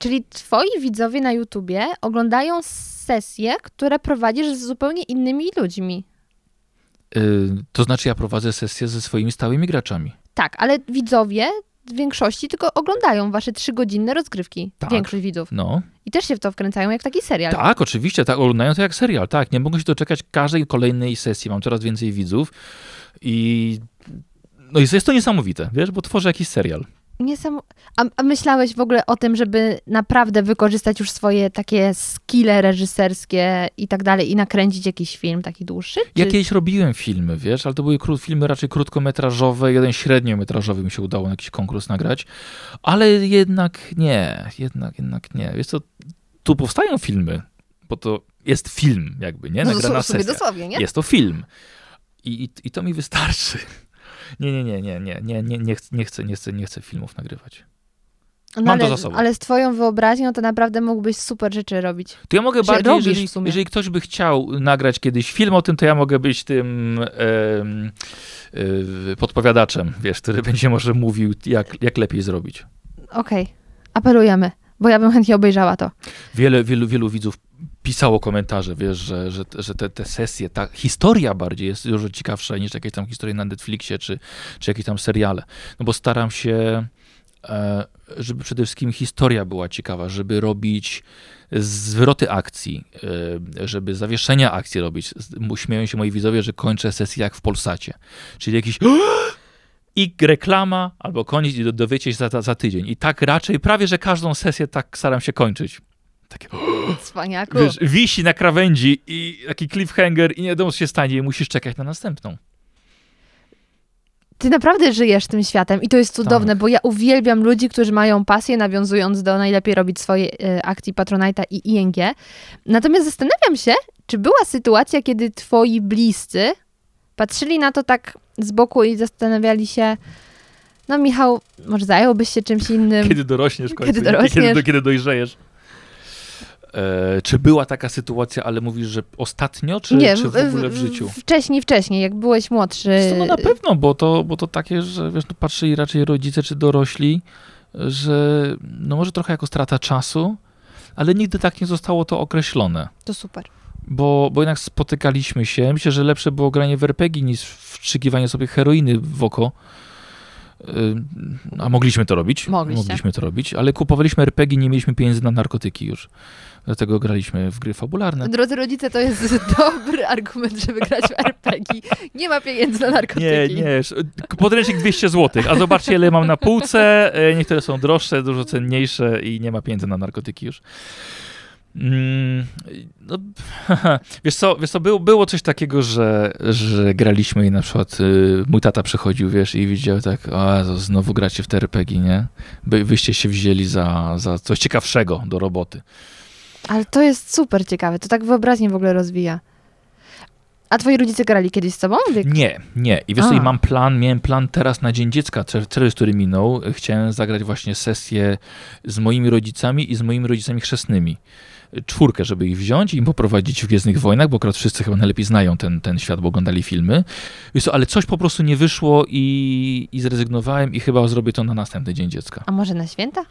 B: czyli twoi widzowie na YouTubie oglądają sesje, które prowadzisz z zupełnie innymi ludźmi.
A: Yy, to znaczy ja prowadzę sesję ze swoimi stałymi graczami.
B: Tak, ale widzowie w większości tylko oglądają wasze trzygodzinne rozgrywki.
A: Tak.
B: Większość widzów.
A: No.
B: I też się w to wkręcają jak taki serial.
A: Tak, oczywiście, tak, oglądają to jak serial, tak. Nie mogą się doczekać każdej kolejnej sesji. Mam coraz więcej widzów i no jest to niesamowite, wiesz, bo tworzę jakiś serial.
B: Niesam... A, a myślałeś w ogóle o tym, żeby naprawdę wykorzystać już swoje takie skille reżyserskie i tak dalej i nakręcić jakiś film taki dłuższy?
A: Ja
B: Czy...
A: kiedyś robiłem filmy, wiesz, ale to były kró- filmy raczej krótkometrażowe, jeden średniometrażowy mi się udało na jakiś konkurs nagrać, ale jednak nie, jednak, jednak nie. Wiesz co, tu powstają filmy, bo to jest film jakby, nie?
B: No,
A: Nagrana
B: sobie
A: sesja.
B: dosłownie, nie?
A: Jest to film. I, i, I to mi wystarczy. Nie, nie, nie, nie, nie, nie, nie, nie, chcę, nie, chcę, nie, chcę, nie chcę filmów nagrywać.
B: No,
A: mam to
B: ale,
A: za sobą.
B: ale z twoją wyobraźnią to naprawdę mógłbyś super rzeczy robić.
A: To ja mogę
B: Czy
A: bardziej, jeżeli,
B: w sumie?
A: jeżeli ktoś by chciał nagrać kiedyś film o tym, to ja mogę być tym em, y, podpowiadaczem, wiesz, który będzie może mówił, jak, jak lepiej zrobić.
B: Okej, apelujemy, bo ja bym chętnie obejrzała to.
A: Wiele, wielu, wielu widzów pisało komentarze, wiesz, że, że, że te, te sesje, ta historia bardziej jest dużo ciekawsza niż jakieś tam historie na Netflixie, czy, czy jakieś tam seriale. No bo staram się, e, żeby przede wszystkim historia była ciekawa, żeby robić zwroty akcji, e, żeby zawieszenia akcji robić. Śmieją się moi widzowie, że kończę sesję jak w Polsacie. Czyli jakiś i reklama, albo koniec i do- dowiecie się za, za, za tydzień. I tak raczej prawie, że każdą sesję tak staram się kończyć. Takie,
B: Cwaniaku.
A: wiesz, wisi na krawędzi i taki cliffhanger i nie wiadomo, co się stanie i musisz czekać na następną.
B: Ty naprawdę żyjesz tym światem i to jest cudowne,
A: Tak.
B: bo ja uwielbiam ludzi, którzy mają pasję, nawiązując do najlepiej robić swoje e, akcji Patronite'a i ING. Natomiast zastanawiam się, czy była sytuacja, kiedy twoi bliscy patrzyli na to tak z boku i zastanawiali się, no Michał, może zająłbyś się czymś innym?
A: Kiedy dorośniesz w końcu,
B: Kiedy
A: nie?
B: dorośniesz.
A: Kiedy, do, kiedy dojrzejesz. E, czy była taka sytuacja, ale mówisz, że ostatnio, czy,
B: Nie,
A: czy w ogóle w, życiu?
B: Wcześniej, wcześniej, jak byłeś młodszy.
A: Co, No na pewno, bo to, bo to takie, że wiesz, no patrzyli raczej rodzice czy dorośli, że no może trochę jako strata czasu, ale nigdy tak nie zostało to określone.
B: To super.
A: Bo, bo jednak spotykaliśmy się. Myślę, że lepsze było granie w RPG niż wstrzykiwanie sobie heroiny w oko. A mogliśmy to robić.
B: Mogliście.
A: Mogliśmy to robić, ale kupowaliśmy RPG, nie mieliśmy pieniędzy na narkotyki już. Dlatego graliśmy w gry fabularne.
B: Drodzy rodzice, to jest dobry argument, żeby grać w RPG. Nie ma pieniędzy na narkotyki.
A: Nie, nie. Podręcznik 200 zł. A zobaczcie, ile mam na półce. E, Niektóre są droższe, dużo cenniejsze i nie ma pieniędzy na narkotyki już. Mm, no, wiesz co, wiesz co było, było coś takiego, że, że graliśmy i na przykład y, mój tata przychodził, wiesz, i widział tak, o Jezu, znowu gracie w te RPG, nie? By, wyście się wzięli za, za coś ciekawszego do roboty.
B: Ale to jest super ciekawe. To tak wyobraźnię w ogóle rozwija. A twoi rodzice grali kiedyś z tobą? Wiek?
A: Nie, nie. I wiesz co, i mam plan, miałem plan teraz na Dzień Dziecka, czerwiec, który minął. Chciałem zagrać właśnie sesję z moimi rodzicami i z moimi rodzicami chrzestnymi. Czwórkę, żeby ich wziąć i im poprowadzić w Gwiezdnych Wojnach, bo akurat wszyscy chyba najlepiej znają ten, ten świat, bo oglądali filmy. Wiesz co, ale coś po prostu nie wyszło i, i zrezygnowałem i chyba zrobię to na następny Dzień Dziecka.
B: A może na święta?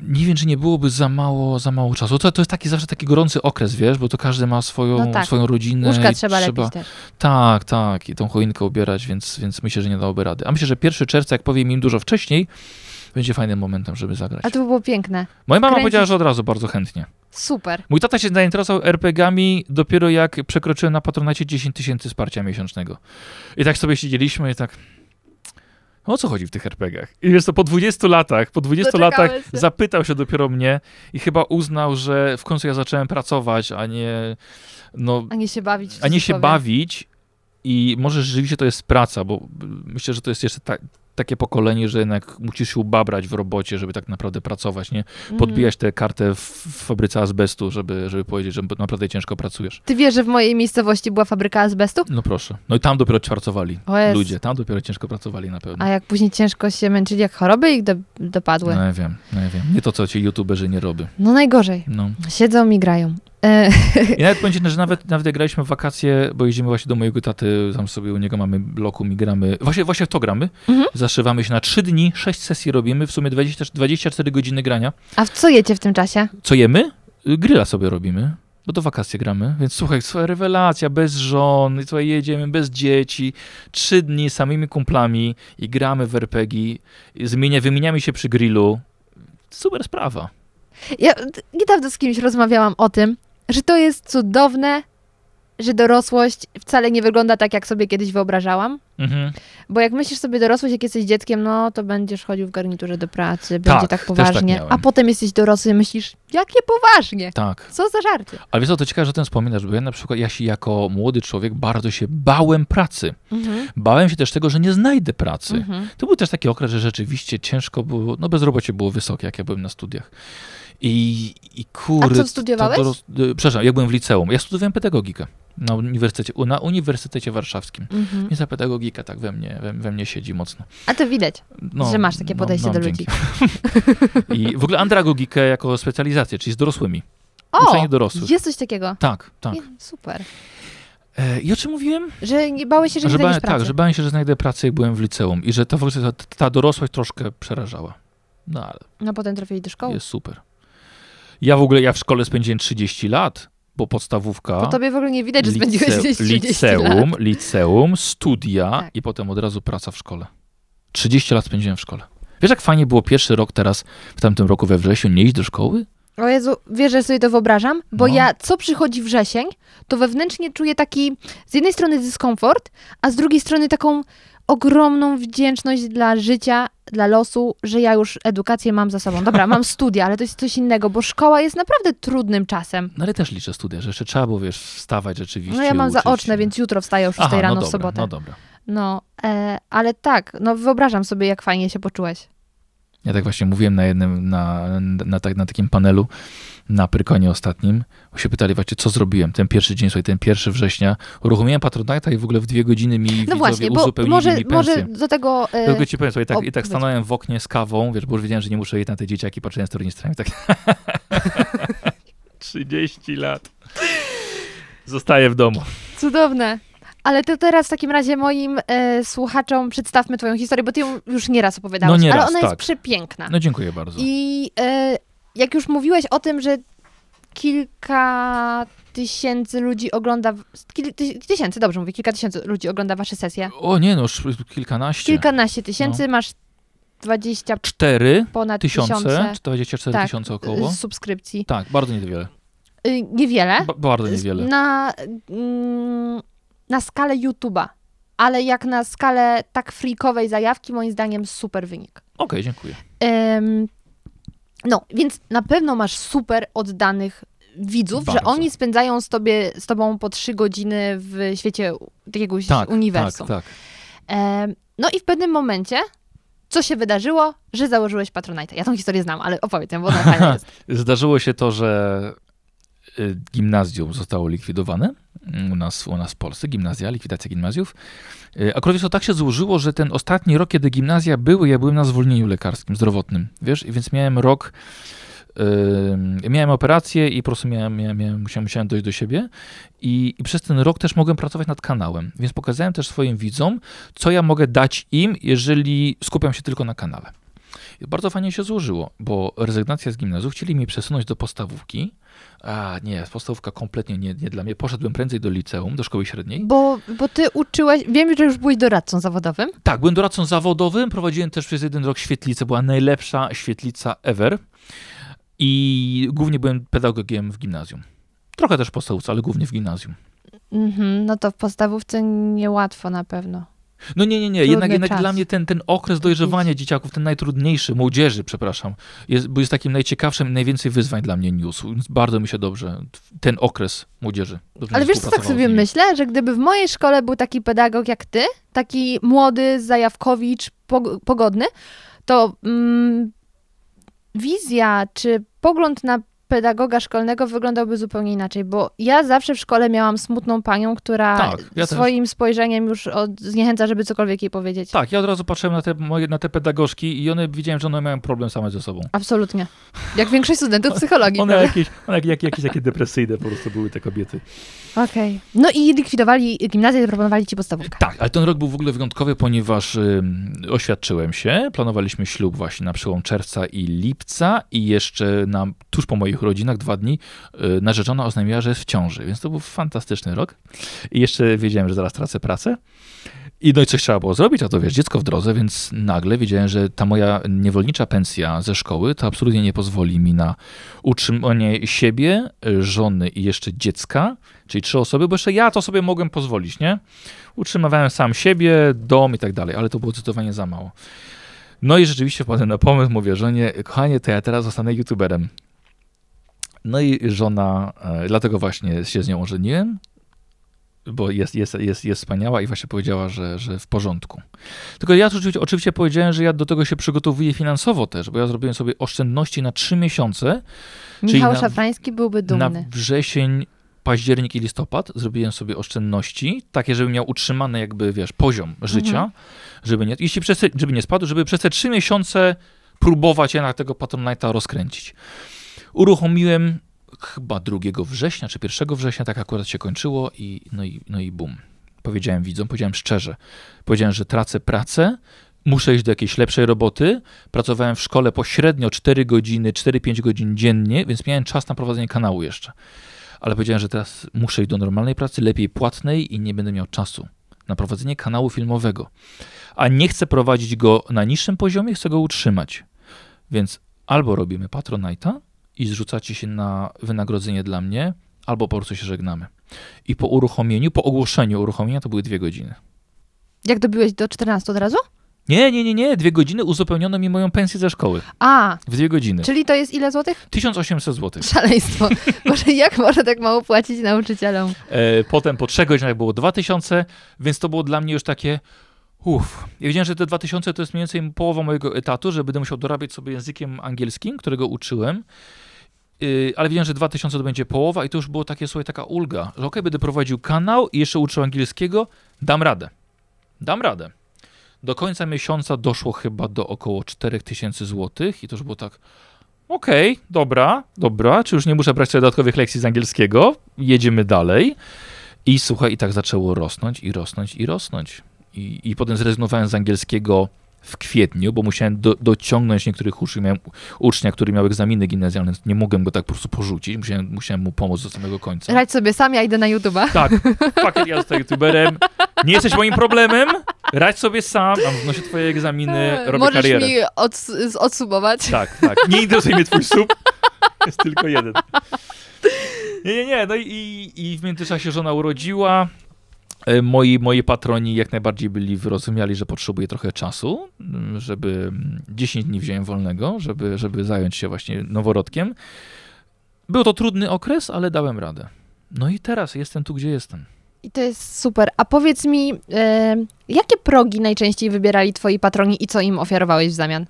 A: Nie wiem, czy nie byłoby za mało, za mało czasu. To, to jest taki zawsze taki gorący okres, wiesz, bo to każdy ma swoją,
B: No tak.
A: swoją rodzinę.
B: Łóżka
A: i
B: trzeba lepić też.
A: tak, tak. I tą choinkę ubierać, więc, więc myślę, że nie dałoby rady. A myślę, że 1 czerwca, jak powiem im dużo wcześniej, będzie fajnym momentem, żeby zagrać.
B: A to by było piękne.
A: Moja mama
B: kręcić-
A: powiedziała, że od razu bardzo chętnie.
B: Super.
A: Mój tata się zainteresował RPG-ami dopiero jak przekroczyłem na patronacie 10 tysięcy wsparcia miesięcznego. I tak sobie siedzieliśmy i tak... O co chodzi w tych RPG-ach? I wiesz co, po 20 latach, po 20
B: Doczekałeś
A: latach
B: się.
A: zapytał się dopiero mnie i chyba uznał, że w końcu ja zacząłem pracować, a nie... No,
B: A nie się bawić.
A: a nie się
B: cudzysłowie.
A: bawić i może rzeczywiście to jest praca, bo myślę, że to jest jeszcze ta, takie pokolenie, że jednak musisz się ubabrać w robocie, żeby tak naprawdę pracować, nie? Podbijać tę kartę w, fabryce azbestu, żeby, żeby powiedzieć, że naprawdę ciężko pracujesz.
B: Ty wiesz, że w mojej miejscowości była fabryka azbestu?
A: No proszę. No i tam dopiero pracowali ludzie, tam dopiero ciężko pracowali na pewno.
B: A jak później ciężko się męczyli, jak choroby ich do, dopadły.
A: No ja wiem, no ja wiem. Nie to, co ci youtuberzy nie robią.
B: No najgorzej.
A: No.
B: Siedzą i grają. E,
A: I nawet będzie, że nawet, nawet jak graliśmy w wakacje, bo jeździmy właśnie do mojego taty, tam sobie u niego mamy bloku i gramy. Właśnie, właśnie w to gramy.
B: Mhm.
A: Zaszywamy się na 3 dni, 6 sesji robimy, w sumie 20, 24 godziny grania.
B: a w co jecie w tym czasie?
A: Co jemy? Gryla sobie robimy. Bo to wakacje gramy, więc słuchaj, swoja rewelacja, bez żon, słuchaj, jedziemy bez dzieci, trzy dni samymi kumplami i gramy w RPG, zmienia, wymieniamy się przy grillu. Super sprawa.
B: Ja niedawno z kimś rozmawiałam o tym, że to jest cudowne że dorosłość wcale nie wygląda tak, jak sobie kiedyś wyobrażałam.
A: Mhm.
B: Bo jak myślisz sobie dorosłość, jak jesteś dzieckiem, no to będziesz chodził w garniturze do pracy, będzie tak
A: też tak
B: poważnie.
A: miałem.
B: a potem jesteś dorosły i myślisz, jakie poważnie?
A: Tak.
B: Co za żarty?
A: Ale wiesz co, to ciekawe, że o tym wspominasz, bo ja na przykład, ja się jako młody człowiek bardzo się bałem pracy.
B: Mhm.
A: Bałem się też tego, że nie znajdę pracy.
B: Mhm.
A: To był też taki okres, że rzeczywiście ciężko było, no bezrobocie było wysokie, jak ja byłem na studiach. I, i kurde...
B: A co studiowałeś?
A: To, to, przepraszam, jak byłem w liceum. Ja studiowałem pedagogikę na Uniwersytecie, na Uniwersytecie Warszawskim.
B: Mhm.
A: Więc ta pedagogika tak we mnie, we, we mnie siedzi mocno.
B: A to widać,
A: No,
B: że masz takie
A: no,
B: podejście
A: no,
B: do
A: dzięki.
B: ludzi.
A: I w ogóle andragogikę jako specjalizację, czyli z dorosłymi.
B: O,
A: Uczenie dorosłych.
B: jest coś takiego.
A: Tak, tak.
B: Je- Super.
A: E, I o czym mówiłem?
B: Że nie bałeś się, że nie
A: Że
B: znajdziesz
A: bałem,
B: pracy.
A: tak, że bałem się, że znajdę pracę, jak byłem w liceum. I że ogóle ta, ta dorosłość troszkę przerażała. No ale
B: No potem trafili do szkoły.
A: jest super. Ja w ogóle, ja w szkole spędziłem 30 lat, bo podstawówka,
B: Po tobie w ogóle nie widać, że spędziłeś
A: lice-
B: gdzieś 30
A: liceum,
B: lat.
A: liceum, studia
B: Tak.
A: i potem od razu praca w szkole. 30 lat spędziłem w szkole. Wiesz, jak fajnie było pierwszy rok teraz, w tamtym roku we wrześniu, nie iść do szkoły?
B: O Jezu, wiesz, że sobie to wyobrażam? Bo
A: No.
B: ja, co przychodzi wrzesień, to wewnętrznie czuję taki, z jednej strony dyskomfort, a z drugiej strony taką ogromną wdzięczność dla życia, dla losu, że ja już edukację mam za sobą. Dobra, mam studia, ale to jest coś innego, bo szkoła jest naprawdę trudnym czasem.
A: No ale też liczę studia, że jeszcze trzeba było, wiesz, wstawać rzeczywiście.
B: No ja mam zaoczne,
A: się.
B: więc jutro wstaję o 6
A: Aha,
B: rano
A: no
B: w
A: dobra,
B: sobotę.
A: No dobra.
B: No, e, ale tak, no wyobrażam sobie, jak fajnie się poczułeś.
A: Ja tak właśnie mówiłem na jednym, na, na, tak- na takim panelu, na Prykonie ostatnim, się pytali właśnie, co zrobiłem ten pierwszy dzień, słuchaj, ten pierwszy września, uruchomiłem Patronite'a i w ogóle w dwie godziny mi
B: No
A: widzowie
B: właśnie, bo
A: uzupełnili
B: może,
A: mi
B: może
A: pensję.
B: do tego...
A: Tylko ci powiem, słuchaj, tak,
B: o,
A: i tak stanąłem w oknie z kawą, wiesz, bo już wiedziałem, że nie muszę jeść na te dzieciaki, patrzyłem z tornistrami, tak 30 lat. Zostaję w domu.
B: Cudowne. Ale to teraz w takim razie moim e, słuchaczom przedstawmy twoją historię, bo ty ją już nieraz opowiadałeś,
A: No nieraz,
B: ale ona jest
A: tak.
B: przepiękna.
A: No dziękuję bardzo.
B: I e, jak już mówiłeś o tym, że kilka tysięcy ludzi ogląda, kil, ty, tysięcy, dobrze mówię, kilka tysięcy ludzi ogląda wasze sesje.
A: O nie, no już kilkanaście.
B: Kilkanaście tysięcy, masz 20
A: Cztery
B: ponad
A: tysiące,
B: tysiące
A: 24
B: Tak,
A: tysiące około.
B: subskrypcji.
A: Tak, bardzo niewiele.
B: Y, niewiele.
A: Ba- bardzo niewiele.
B: Na, mm, na skalę YouTube'a. Ale jak na skalę tak freakowej zajawki, moim zdaniem super wynik.
A: Okej, dziękuję.
B: Em, no, więc na pewno masz super oddanych widzów, że
A: Bardzo.
B: oni spędzają z, tobie, z tobą po trzy godziny w świecie jakiegoś
A: Tak,
B: uniwersum.
A: tak, tak.
B: Em, no i w pewnym momencie, co się wydarzyło, że założyłeś Patronite. Ja tą historię znam, ale opowiedz ją, bo ona fajna jest.
A: Zdarzyło się to, że y, gimnazjum zostało likwidowane u nas, u nas w Polsce, gimnazja, likwidacja gimnazjów. Y, Akurat to tak się złożyło, że ten ostatni rok, kiedy gimnazja były, ja byłem na zwolnieniu lekarskim, zdrowotnym, wiesz, i więc miałem rok, y, miałem operację i po prostu miałem, miałem, miałem, musiałem, musiałem dojść do siebie I, i przez ten rok też mogłem pracować nad kanałem, więc pokazałem też swoim widzom, co ja mogę dać im, jeżeli skupiam się tylko na kanale. Bardzo fajnie się złożyło, bo rezygnacja z gimnazjum chcieli mnie przesunąć do podstawówki. A nie, podstawówka kompletnie nie, nie dla mnie. Poszedłem prędzej do liceum, do szkoły średniej.
B: Bo, bo ty uczyłeś, wiem, że już byłeś doradcą zawodowym.
A: Tak, byłem doradcą zawodowym, prowadziłem też przez jeden rok świetlicę, była najlepsza świetlica ever. I głównie byłem pedagogiem w gimnazjum. Trochę też w podstawówce, ale głównie w gimnazjum.
B: Mhm, no to w podstawówce niełatwo na pewno.
A: No nie, nie, nie.
B: Trudny
A: Jednak, jednak
B: czas.
A: dla mnie ten, ten okres dojrzewania dzieciaków, ten najtrudniejszy, młodzieży, przepraszam, jest, bo jest takim najciekawszym i najwięcej wyzwań dla mnie niósł. Więc bardzo mi się dobrze ten okres młodzieży.
B: Ale wiesz, co tak sobie myślę, że gdyby w mojej szkole był taki pedagog jak ty, taki młody, zajawkowicz, pog- pogodny, to mm, wizja czy pogląd na pedagoga szkolnego wyglądałby zupełnie inaczej, bo ja zawsze w szkole miałam smutną panią, która
A: Tak, ja też.
B: swoim spojrzeniem już od, zniechęca, żeby cokolwiek jej powiedzieć.
A: Tak, ja od razu patrzyłem na te, moje, na te pedagogzki i one widziałem, że one mają problem same ze sobą.
B: Absolutnie. Jak większość studentów psychologii.
A: One
B: prawda?
A: jakieś, one jak, jak, jakieś takie depresyjne po prostu były te kobiety.
B: Okej. No i likwidowali gimnazję i proponowali ci podstawówkę.
A: Tak, ale ten rok był w ogóle wyjątkowy, ponieważ ym, oświadczyłem się, planowaliśmy ślub właśnie na przełom czerwca i lipca i jeszcze na, tuż po moich rodzinach, dwa dni, y, narzeczona oznajmiła, że jest w ciąży, więc to był fantastyczny rok. I jeszcze wiedziałem, że zaraz tracę pracę. I no i coś trzeba było zrobić, a to wiesz, dziecko w drodze, więc nagle wiedziałem, że ta moja niewolnicza pensja ze szkoły to absolutnie nie pozwoli mi na utrzymanie siebie, żony i jeszcze dziecka, czyli trzy osoby, bo jeszcze ja to sobie mogłem pozwolić, nie? Utrzymywałem sam siebie, dom i tak dalej, ale to było zdecydowanie za mało. No i rzeczywiście wpadłem na pomysł, mówię żonie, kochanie, to ja teraz zostanę youtuberem. No i żona, e, dlatego właśnie się z nią ożeniłem, bo jest, jest, jest, jest wspaniała i właśnie powiedziała, że, że w porządku. Tylko ja oczywiście, oczywiście powiedziałem, że ja do tego się przygotowuję finansowo też, bo ja zrobiłem sobie oszczędności na trzy miesiące,
B: Michał
A: na-
B: Szafrański byłby dumny.
A: na wrzesień, październik i listopad zrobiłem sobie oszczędności, takie, żebym miał utrzymany jakby, wiesz, poziom życia, żeby nie, jeśli przez żeby nie spadł, żeby przez te trzy miesiące próbować jednak tego Patronite'a rozkręcić. Uruchomiłem chyba 2 września, czy 1 września, tak akurat się kończyło i no i, no i bum. Powiedziałem widzom, powiedziałem szczerze. Powiedziałem, że tracę pracę, muszę iść do jakiejś lepszej roboty. Pracowałem w szkole pośrednio 4 godziny, 4-5 godzin dziennie, więc miałem czas na prowadzenie kanału jeszcze. Ale powiedziałem, że teraz muszę iść do normalnej pracy, lepiej płatnej i nie będę miał czasu na prowadzenie kanału filmowego. A nie chcę prowadzić go na niższym poziomie, chcę go utrzymać. Więc albo robimy Patronite'a i zrzucacie się na wynagrodzenie dla mnie, albo po prostu się żegnamy. I po uruchomieniu, po ogłoszeniu uruchomienia to były dwie godziny.
B: Jak dobiłeś do 14 od razu?
A: Nie, nie, nie, nie. Dwie godziny uzupełniono mi moją pensję ze szkoły.
B: A,
A: W dwie godziny.
B: czyli to jest ile złotych?
A: 1800 zł.
B: Szaleństwo. Może jak można tak mało płacić nauczycielom?
A: E, potem po trzech godzinach było 2000, więc to było dla mnie już takie uff. Ja wiedziałem, że te 2000 to jest mniej więcej połowa mojego etatu, że będę musiał dorabiać sobie językiem angielskim, którego uczyłem. Yy, ale wiedziałem, że 2000 to będzie połowa i to już było takie, słuchaj, taka ulga, że okej, będę prowadził kanał i jeszcze uczył angielskiego, dam radę. Dam radę. Do końca miesiąca doszło chyba do około 4000 zł i to już było tak, okej, dobra, dobra, czy już nie muszę brać sobie dodatkowych lekcji z angielskiego, jedziemy dalej. I słuchaj, i tak zaczęło rosnąć, i rosnąć, i rosnąć. I, i potem zrezygnowałem z angielskiego w kwietniu, bo musiałem do, dociągnąć niektórych uczniów. Miałem ucznia, który miał egzaminy gimnazjalne, nie mogłem go tak po prostu porzucić, musiałem, musiałem mu pomóc do samego końca.
B: Radź sobie sam, ja idę na YouTube'a.
A: Tak, it, ja zostaję youtuberem. Nie jesteś moim problemem, radź sobie sam, mam wnoszę twoje egzaminy, robię
B: Możesz
A: karierę.
B: mi ods- odsumować.
A: Tak, tak. Nie interesuje mnie twój sub. Jest tylko jeden. Nie, nie, nie. No i, i w międzyczasie żona urodziła. E, Moi, moi patroni jak najbardziej byli wyrozumiali, że potrzebuję trochę czasu, m, żeby mm, 10 dni wziąłem wolnego, żeby, żeby zająć się właśnie noworodkiem. Był to trudny okres, ale dałem radę. No i teraz jestem tu, gdzie jestem.
B: I to jest super. A powiedz mi, e, jakie progi najczęściej wybierali twoi patroni i co im ofiarowałeś w zamian?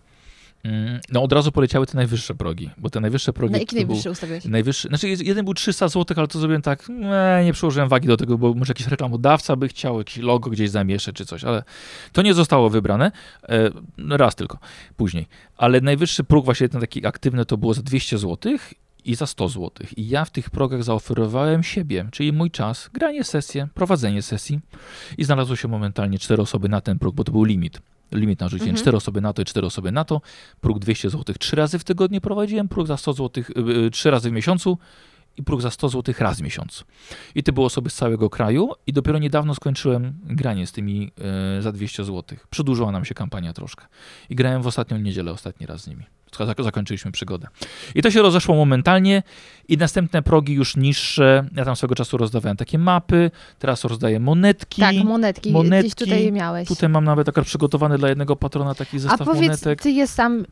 A: Mm, No od razu poleciały te najwyższe progi, bo te najwyższe progi
B: Na jakie
A: to był-
B: najwyższe ustawiłeś?
A: Najwyższy, znaczy jeden był 300 zł, ale to zrobiłem tak, nie, nie przyłożyłem wagi do tego, bo może jakiś reklamodawca by chciał jakiś logo gdzieś zamieszać czy coś, ale to nie zostało wybrane. E, raz tylko, później. Ale najwyższy próg właśnie ten taki aktywny to było za 200 zł i za 100 zł. I ja w tych progach zaoferowałem siebie, czyli mój czas, granie sesję, prowadzenie sesji i znalazło się momentalnie cztery osoby na ten próg, bo to był limit. Limit na rzucenie.
B: Mhm.
A: Cztery osoby na to i cztery osoby na to. Próg 200 zł trzy razy w tygodniu prowadziłem, próg za 100 zł y, trzy razy w miesiącu i próg za 100 zł raz w miesiącu. I to były osoby z całego kraju i dopiero niedawno skończyłem granie z tymi y, za 200 zł. Przedłużyła nam się kampania troszkę. I grałem w ostatnią niedzielę ostatni raz z nimi. Zak- Zakończyliśmy przygodę. I to się rozeszło momentalnie i następne progi już niższe. Ja tam swego czasu rozdawałem takie mapy, teraz rozdaję monetki.
B: Tak, monetki. Gdzieś
A: monetki.
B: tutaj je miałeś.
A: Tutaj mam nawet akurat przygotowany dla jednego patrona taki
B: A
A: zestaw
B: powiedz,
A: monetek.
B: ty je sam...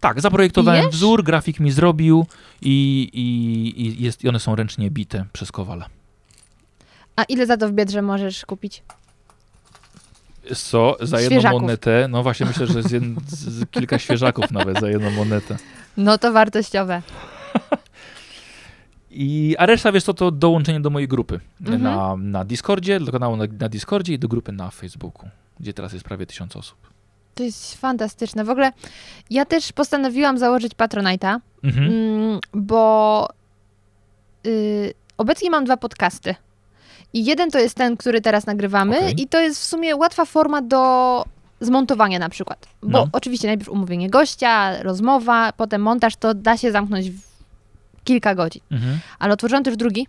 A: Tak, zaprojektowałem
B: Jesz?
A: wzór, grafik mi zrobił i, i, i, jest, i one są ręcznie bite przez Kowala.
B: A ile za to w Biedrze możesz kupić?
A: Co? Za jedną
B: Świeżaków.
A: monetę? No właśnie myślę, że z, jed, z kilka świeżaków nawet za jedną monetę.
B: No to wartościowe.
A: I, a reszta, wiesz co, to dołączenie do mojej grupy
B: Mhm.
A: na, na Discordzie, do kanału na, na Discordzie i do grupy na Facebooku, gdzie teraz jest prawie tysiąc osób.
B: To jest fantastyczne. W ogóle ja też postanowiłam założyć Patronite'a,
A: Mhm.
B: mm, bo y, obecnie mam dwa podcasty. I jeden to jest ten, który teraz nagrywamy
A: Okej.
B: i to jest w sumie łatwa forma do zmontowania na przykład. Bo
A: No.
B: oczywiście najpierw umówienie gościa, rozmowa, potem montaż, to da się zamknąć w kilka godzin.
A: Mhm.
B: Ale otworzyłam też drugi,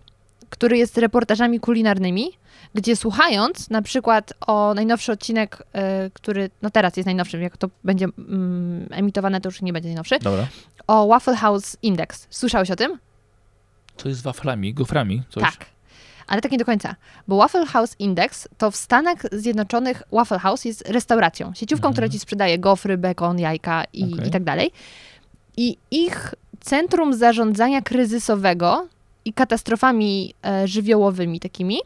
B: który jest reportażami kulinarnymi, gdzie słuchając na przykład o najnowszy odcinek, e, który no teraz jest najnowszy, jak to będzie mm, emitowane, to już nie będzie najnowszy,
A: Dobra.
B: o Waffle House Index. Słyszałeś o tym?
A: To jest z waflami, goframi, coś.
B: Tak. Ale tak nie do końca. Bo Waffle House Index to w Stanach Zjednoczonych Waffle House jest restauracją, sieciówką,
A: Mhm.
B: która ci sprzedaje gofry, bekon, jajka i,
A: Okej.
B: i tak dalej. I ich centrum zarządzania kryzysowego i katastrofami e, żywiołowymi takimi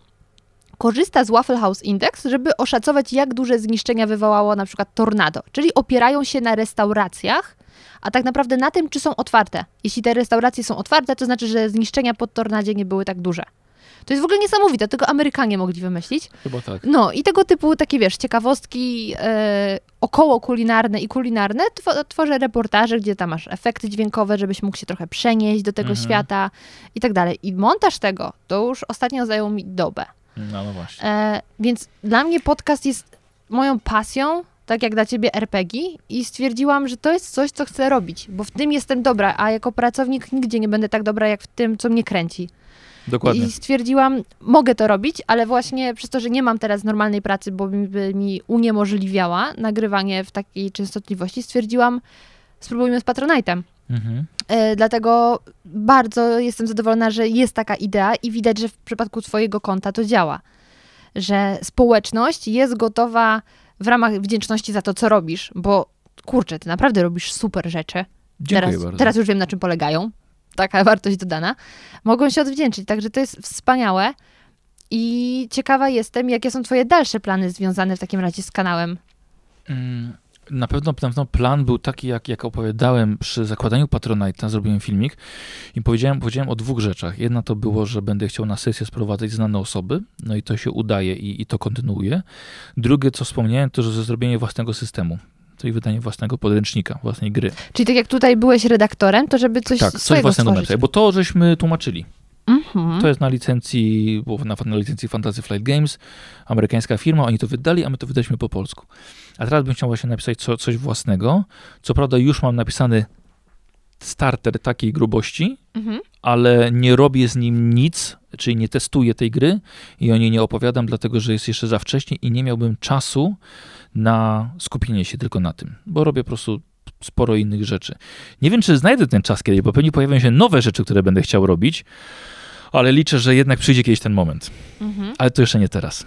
B: korzysta z Waffle House Index, żeby oszacować, jak duże zniszczenia wywołało na przykład tornado. Czyli opierają się na restauracjach, a tak naprawdę na tym, czy są otwarte. Jeśli te restauracje są otwarte, to znaczy, że zniszczenia po tornadzie nie były tak duże. To jest w ogóle niesamowite, tylko Amerykanie mogli wymyślić.
A: Chyba tak.
B: No i tego typu takie, wiesz, ciekawostki e, około kulinarne i kulinarne tw- tworzę reportaże, gdzie tam masz efekty dźwiękowe, żebyś mógł się trochę przenieść do tego
A: Mhm.
B: świata i tak dalej. I montaż tego to już ostatnio zajął mi dobę.
A: No, no właśnie.
B: E, więc dla mnie podcast jest moją pasją, tak jak dla ciebie RPG i stwierdziłam, że to jest coś, co chcę robić, bo w tym jestem dobra, a jako pracownik nigdzie nie będę tak dobra, jak w tym, co mnie kręci.
A: Dokładnie.
B: I stwierdziłam, mogę to robić, ale właśnie przez to, że nie mam teraz normalnej pracy, bo by mi uniemożliwiała nagrywanie w takiej częstotliwości, stwierdziłam, spróbujmy z Patronite'em.
A: Mhm.
B: E, dlatego bardzo jestem zadowolona, że jest taka idea i widać, że w przypadku Twojego konta to działa. Że społeczność jest gotowa w ramach wdzięczności za to, co robisz, bo kurczę, Ty naprawdę robisz super rzeczy.
A: Dziękuję
B: teraz,
A: bardzo.
B: teraz już wiem, na czym polegają. Taka wartość dodana. Mogą się odwdzięczyć, także to jest wspaniałe. I ciekawa jestem, jakie są Twoje dalsze plany związane w takim razie z kanałem.
A: Mm, Na pewno, na pewno plan był taki, jak, jak opowiadałem przy zakładaniu Patronite'a, zrobiłem filmik i powiedziałem, powiedziałem o dwóch rzeczach. Jedna to było, że będę chciał na sesję sprowadzać znane osoby, no i to się udaje i, i to kontynuuję. Drugie, co wspomniałem, to że zrobienie własnego systemu, czyli wydanie własnego podręcznika, własnej gry.
B: Czyli tak jak tutaj byłeś redaktorem, to żeby coś
A: tak, coś własnego napisać, bo to żeśmy tłumaczyli.
B: Mhm.
A: To jest na licencji, było na, na licencji Fantasy Flight Games, amerykańska firma, oni to wydali, a my to wydaliśmy po polsku. A teraz bym chciał właśnie napisać co, coś własnego. Co prawda już mam napisany starter takiej grubości,
B: Mhm.
A: Ale nie robię z nim nic, czyli nie testuję tej gry i o niej nie opowiadam, dlatego że jest jeszcze za wcześnie i nie miałbym czasu na skupienie się tylko na tym, bo robię po prostu sporo innych rzeczy. Nie wiem, czy znajdę ten czas kiedyś, bo pewnie pojawią się nowe rzeczy, które będę chciał robić, ale liczę, że jednak przyjdzie kiedyś ten moment.
B: Mhm.
A: Ale to jeszcze nie teraz.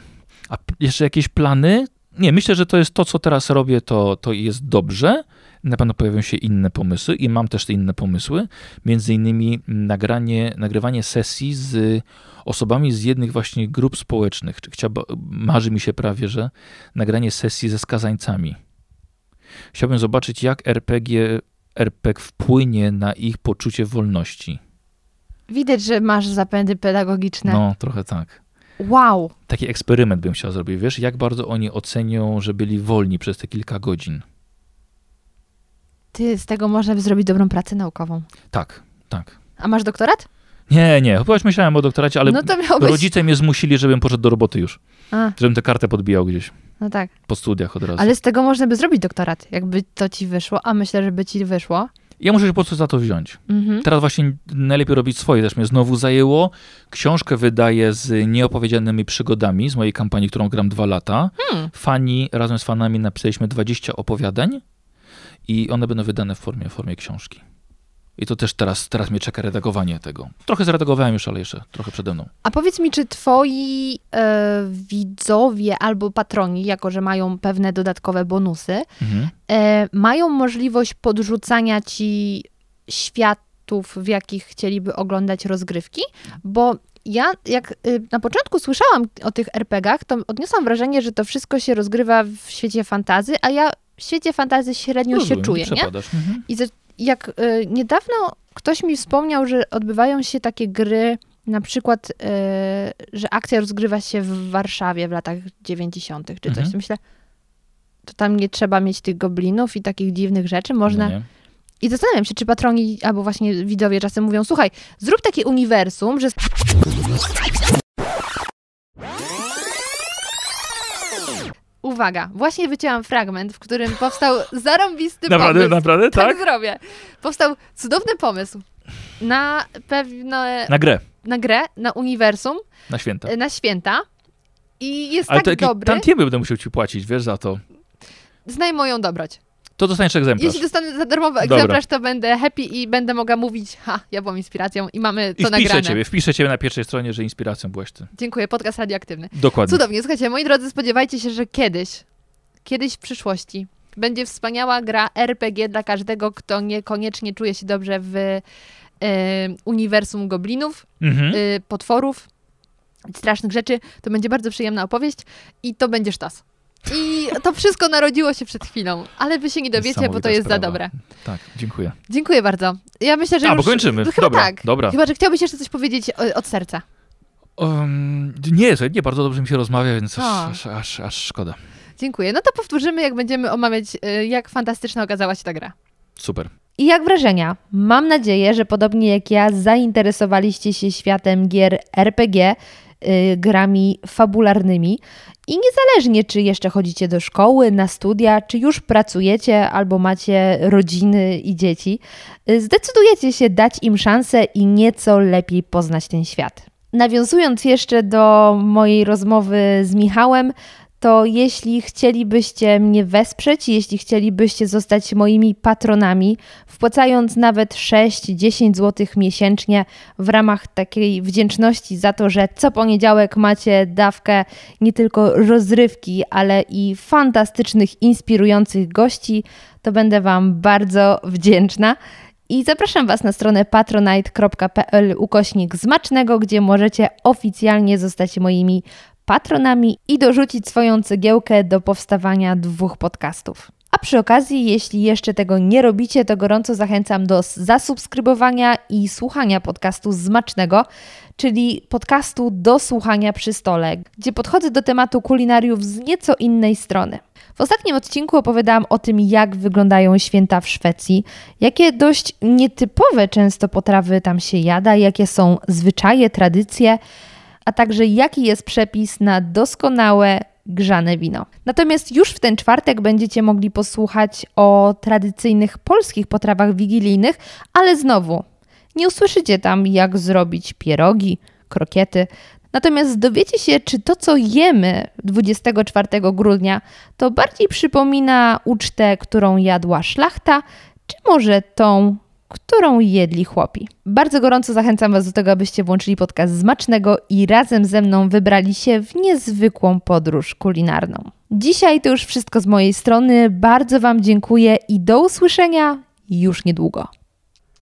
A: A jeszcze jakieś plany? Nie, myślę, że to jest to, co teraz robię, to, to jest dobrze. Na pewno pojawią się inne pomysły i mam też te inne pomysły. Między innymi nagranie, nagrywanie sesji z osobami z jednych właśnie grup społecznych. Chciałby, marzy mi się prawie, że nagranie sesji ze skazańcami. Chciałbym zobaczyć, jak RPG, RPG wpłynie na ich poczucie wolności.
B: Widać, że masz zapędy pedagogiczne.
A: No, trochę tak.
B: Wow.
A: taki eksperyment bym chciał zrobić, wiesz, jak bardzo oni ocenią, że byli wolni przez te kilka godzin.
B: Ty, z tego można by zrobić dobrą pracę naukową.
A: Tak, tak.
B: A masz doktorat?
A: Nie, nie, chyba już myślałem o doktoracie, ale
B: no to miał być...
A: rodzice mnie zmusili, żebym poszedł do roboty już,
B: A,
A: żebym tę kartę podbijał gdzieś
B: no tak.
A: po studiach od razu.
B: Ale z tego można by zrobić doktorat, jakby to ci wyszło, a myślę, że by ci wyszło.
A: Ja muszę się po prostu za to wziąć.
B: Mhm.
A: Teraz właśnie najlepiej robić swoje, też mnie znowu zajęło. Książkę wydaję z nieopowiedzianymi przygodami z mojej kampanii, którą gram dwa lata.
B: Hmm.
A: Fani, razem z fanami napisaliśmy 20 opowiadań i one będą wydane w formie, w formie książki. I to też teraz, teraz mnie czeka redagowanie tego. Trochę zredagowałem już, ale jeszcze trochę przede mną.
B: A powiedz mi, czy twoi e, widzowie albo patroni, jako że mają pewne dodatkowe bonusy,
A: Mhm.
B: e, mają możliwość podrzucania ci światów, w jakich chcieliby oglądać rozgrywki? Bo ja, jak y, na początku słyszałam o tych RPGach, to odniosłam wrażenie, że to wszystko się rozgrywa w świecie fantazy, a ja w świecie fantazy średnio się czuję, nie?
A: Mhm.
B: I jak y, niedawno ktoś mi wspomniał, że odbywają się takie gry, na przykład, y, że akcja rozgrywa się w Warszawie w latach 90. czy coś.
A: Mhm.
B: Myślę, to tam nie trzeba mieć tych goblinów i takich dziwnych rzeczy. Można.
A: No nie.
B: I zastanawiam się, czy patroni albo właśnie widzowie czasem mówią: Słuchaj, zrób takie uniwersum, że. Uwaga, właśnie wycięłam fragment, w którym powstał zarąbisty
A: Naprawdę,
B: pomysł.
A: naprawdę,
B: tak
A: tak?
B: zrobię. Powstał cudowny pomysł na pewne
A: Na grę.
B: na grę, na uniwersum,
A: Na święta.
B: na święta i jest
A: Ale
B: tak
A: to
B: dobry.
A: tantiemy będę musiał ci płacić, wiesz, za to.
B: Znaj moją dobroć.
A: To dostaniesz egzemplarz.
B: Jeśli dostanę za darmowy
A: Dobra.
B: egzemplarz, to będę happy i będę mogła mówić, ha, ja byłam inspiracją i mamy
A: I
B: to
A: wpiszę
B: nagrane.
A: ciebie, wpiszę ciebie na pierwszej stronie, że inspiracją byłeś ty.
B: Dziękuję, podcast radioaktywny.
A: Dokładnie.
B: Cudownie, słuchajcie, moi drodzy, spodziewajcie się, że kiedyś, kiedyś w przyszłości będzie wspaniała gra RPG dla każdego, kto niekoniecznie czuje się dobrze w e, uniwersum goblinów,
A: Mhm.
B: y, potworów, strasznych rzeczy. To będzie bardzo przyjemna opowieść i to będzie sztos. I to wszystko narodziło się przed chwilą, ale wy się nie dowiecie, bo to jest za
A: sprawa.
B: dobre.
A: Tak, dziękuję.
B: Dziękuję bardzo. Ja myślę, że
A: A,
B: już...
A: bo kończymy.
B: No, chyba
A: Dobra,
B: tak.
A: dobra.
B: Chyba, że chciałbyś jeszcze coś powiedzieć o- od serca.
A: Um, nie, nie, bardzo dobrze mi się rozmawia, więc aż, aż, aż, aż szkoda.
B: Dziękuję. No to powtórzymy, jak będziemy omawiać, y, jak fantastyczna okazała się ta gra.
A: Super.
B: I jak wrażenia? Mam nadzieję, że podobnie jak ja zainteresowaliście się światem gier RPG, grami fabularnymi i niezależnie czy jeszcze chodzicie do szkoły, na studia, czy już pracujecie albo macie rodziny i dzieci, y, zdecydujecie się dać im szansę i nieco lepiej poznać ten świat. Nawiązując jeszcze do mojej rozmowy z Michałem, to jeśli chcielibyście mnie wesprzeć, jeśli chcielibyście zostać moimi patronami, wpłacając nawet 6-10 zł miesięcznie w ramach takiej wdzięczności za to, że co poniedziałek macie dawkę nie tylko rozrywki, ale i fantastycznych, inspirujących gości, to będę Wam bardzo wdzięczna. I zapraszam Was na stronę patronite.pl ukośnik zmacznego, gdzie możecie oficjalnie zostać moimi patronami i dorzucić swoją cegiełkę do powstawania dwóch podcastów. A przy okazji, jeśli jeszcze tego nie robicie, to gorąco zachęcam do zasubskrybowania i słuchania podcastu Zmacznego, czyli podcastu do słuchania przy stole, gdzie podchodzę do tematu kulinariów z nieco innej strony. W ostatnim odcinku opowiadałam o tym, jak wyglądają święta w Szwecji, jakie dość nietypowe często potrawy tam się jada, jakie są zwyczaje, tradycje, a także jaki jest przepis na doskonałe grzane wino. Natomiast już w ten czwartek będziecie mogli posłuchać o tradycyjnych polskich potrawach wigilijnych, ale znowu nie usłyszycie tam, jak zrobić pierogi, krokiety. Natomiast dowiecie się, czy to, co jemy 24 grudnia, to bardziej przypomina ucztę, którą jadła szlachta, czy może tą, którą jedli chłopi. Bardzo gorąco zachęcam Was do tego, abyście włączyli podcast Zmacznego i razem ze mną wybrali się w niezwykłą podróż kulinarną. Dzisiaj to już wszystko z mojej strony. Bardzo Wam dziękuję i do usłyszenia już niedługo.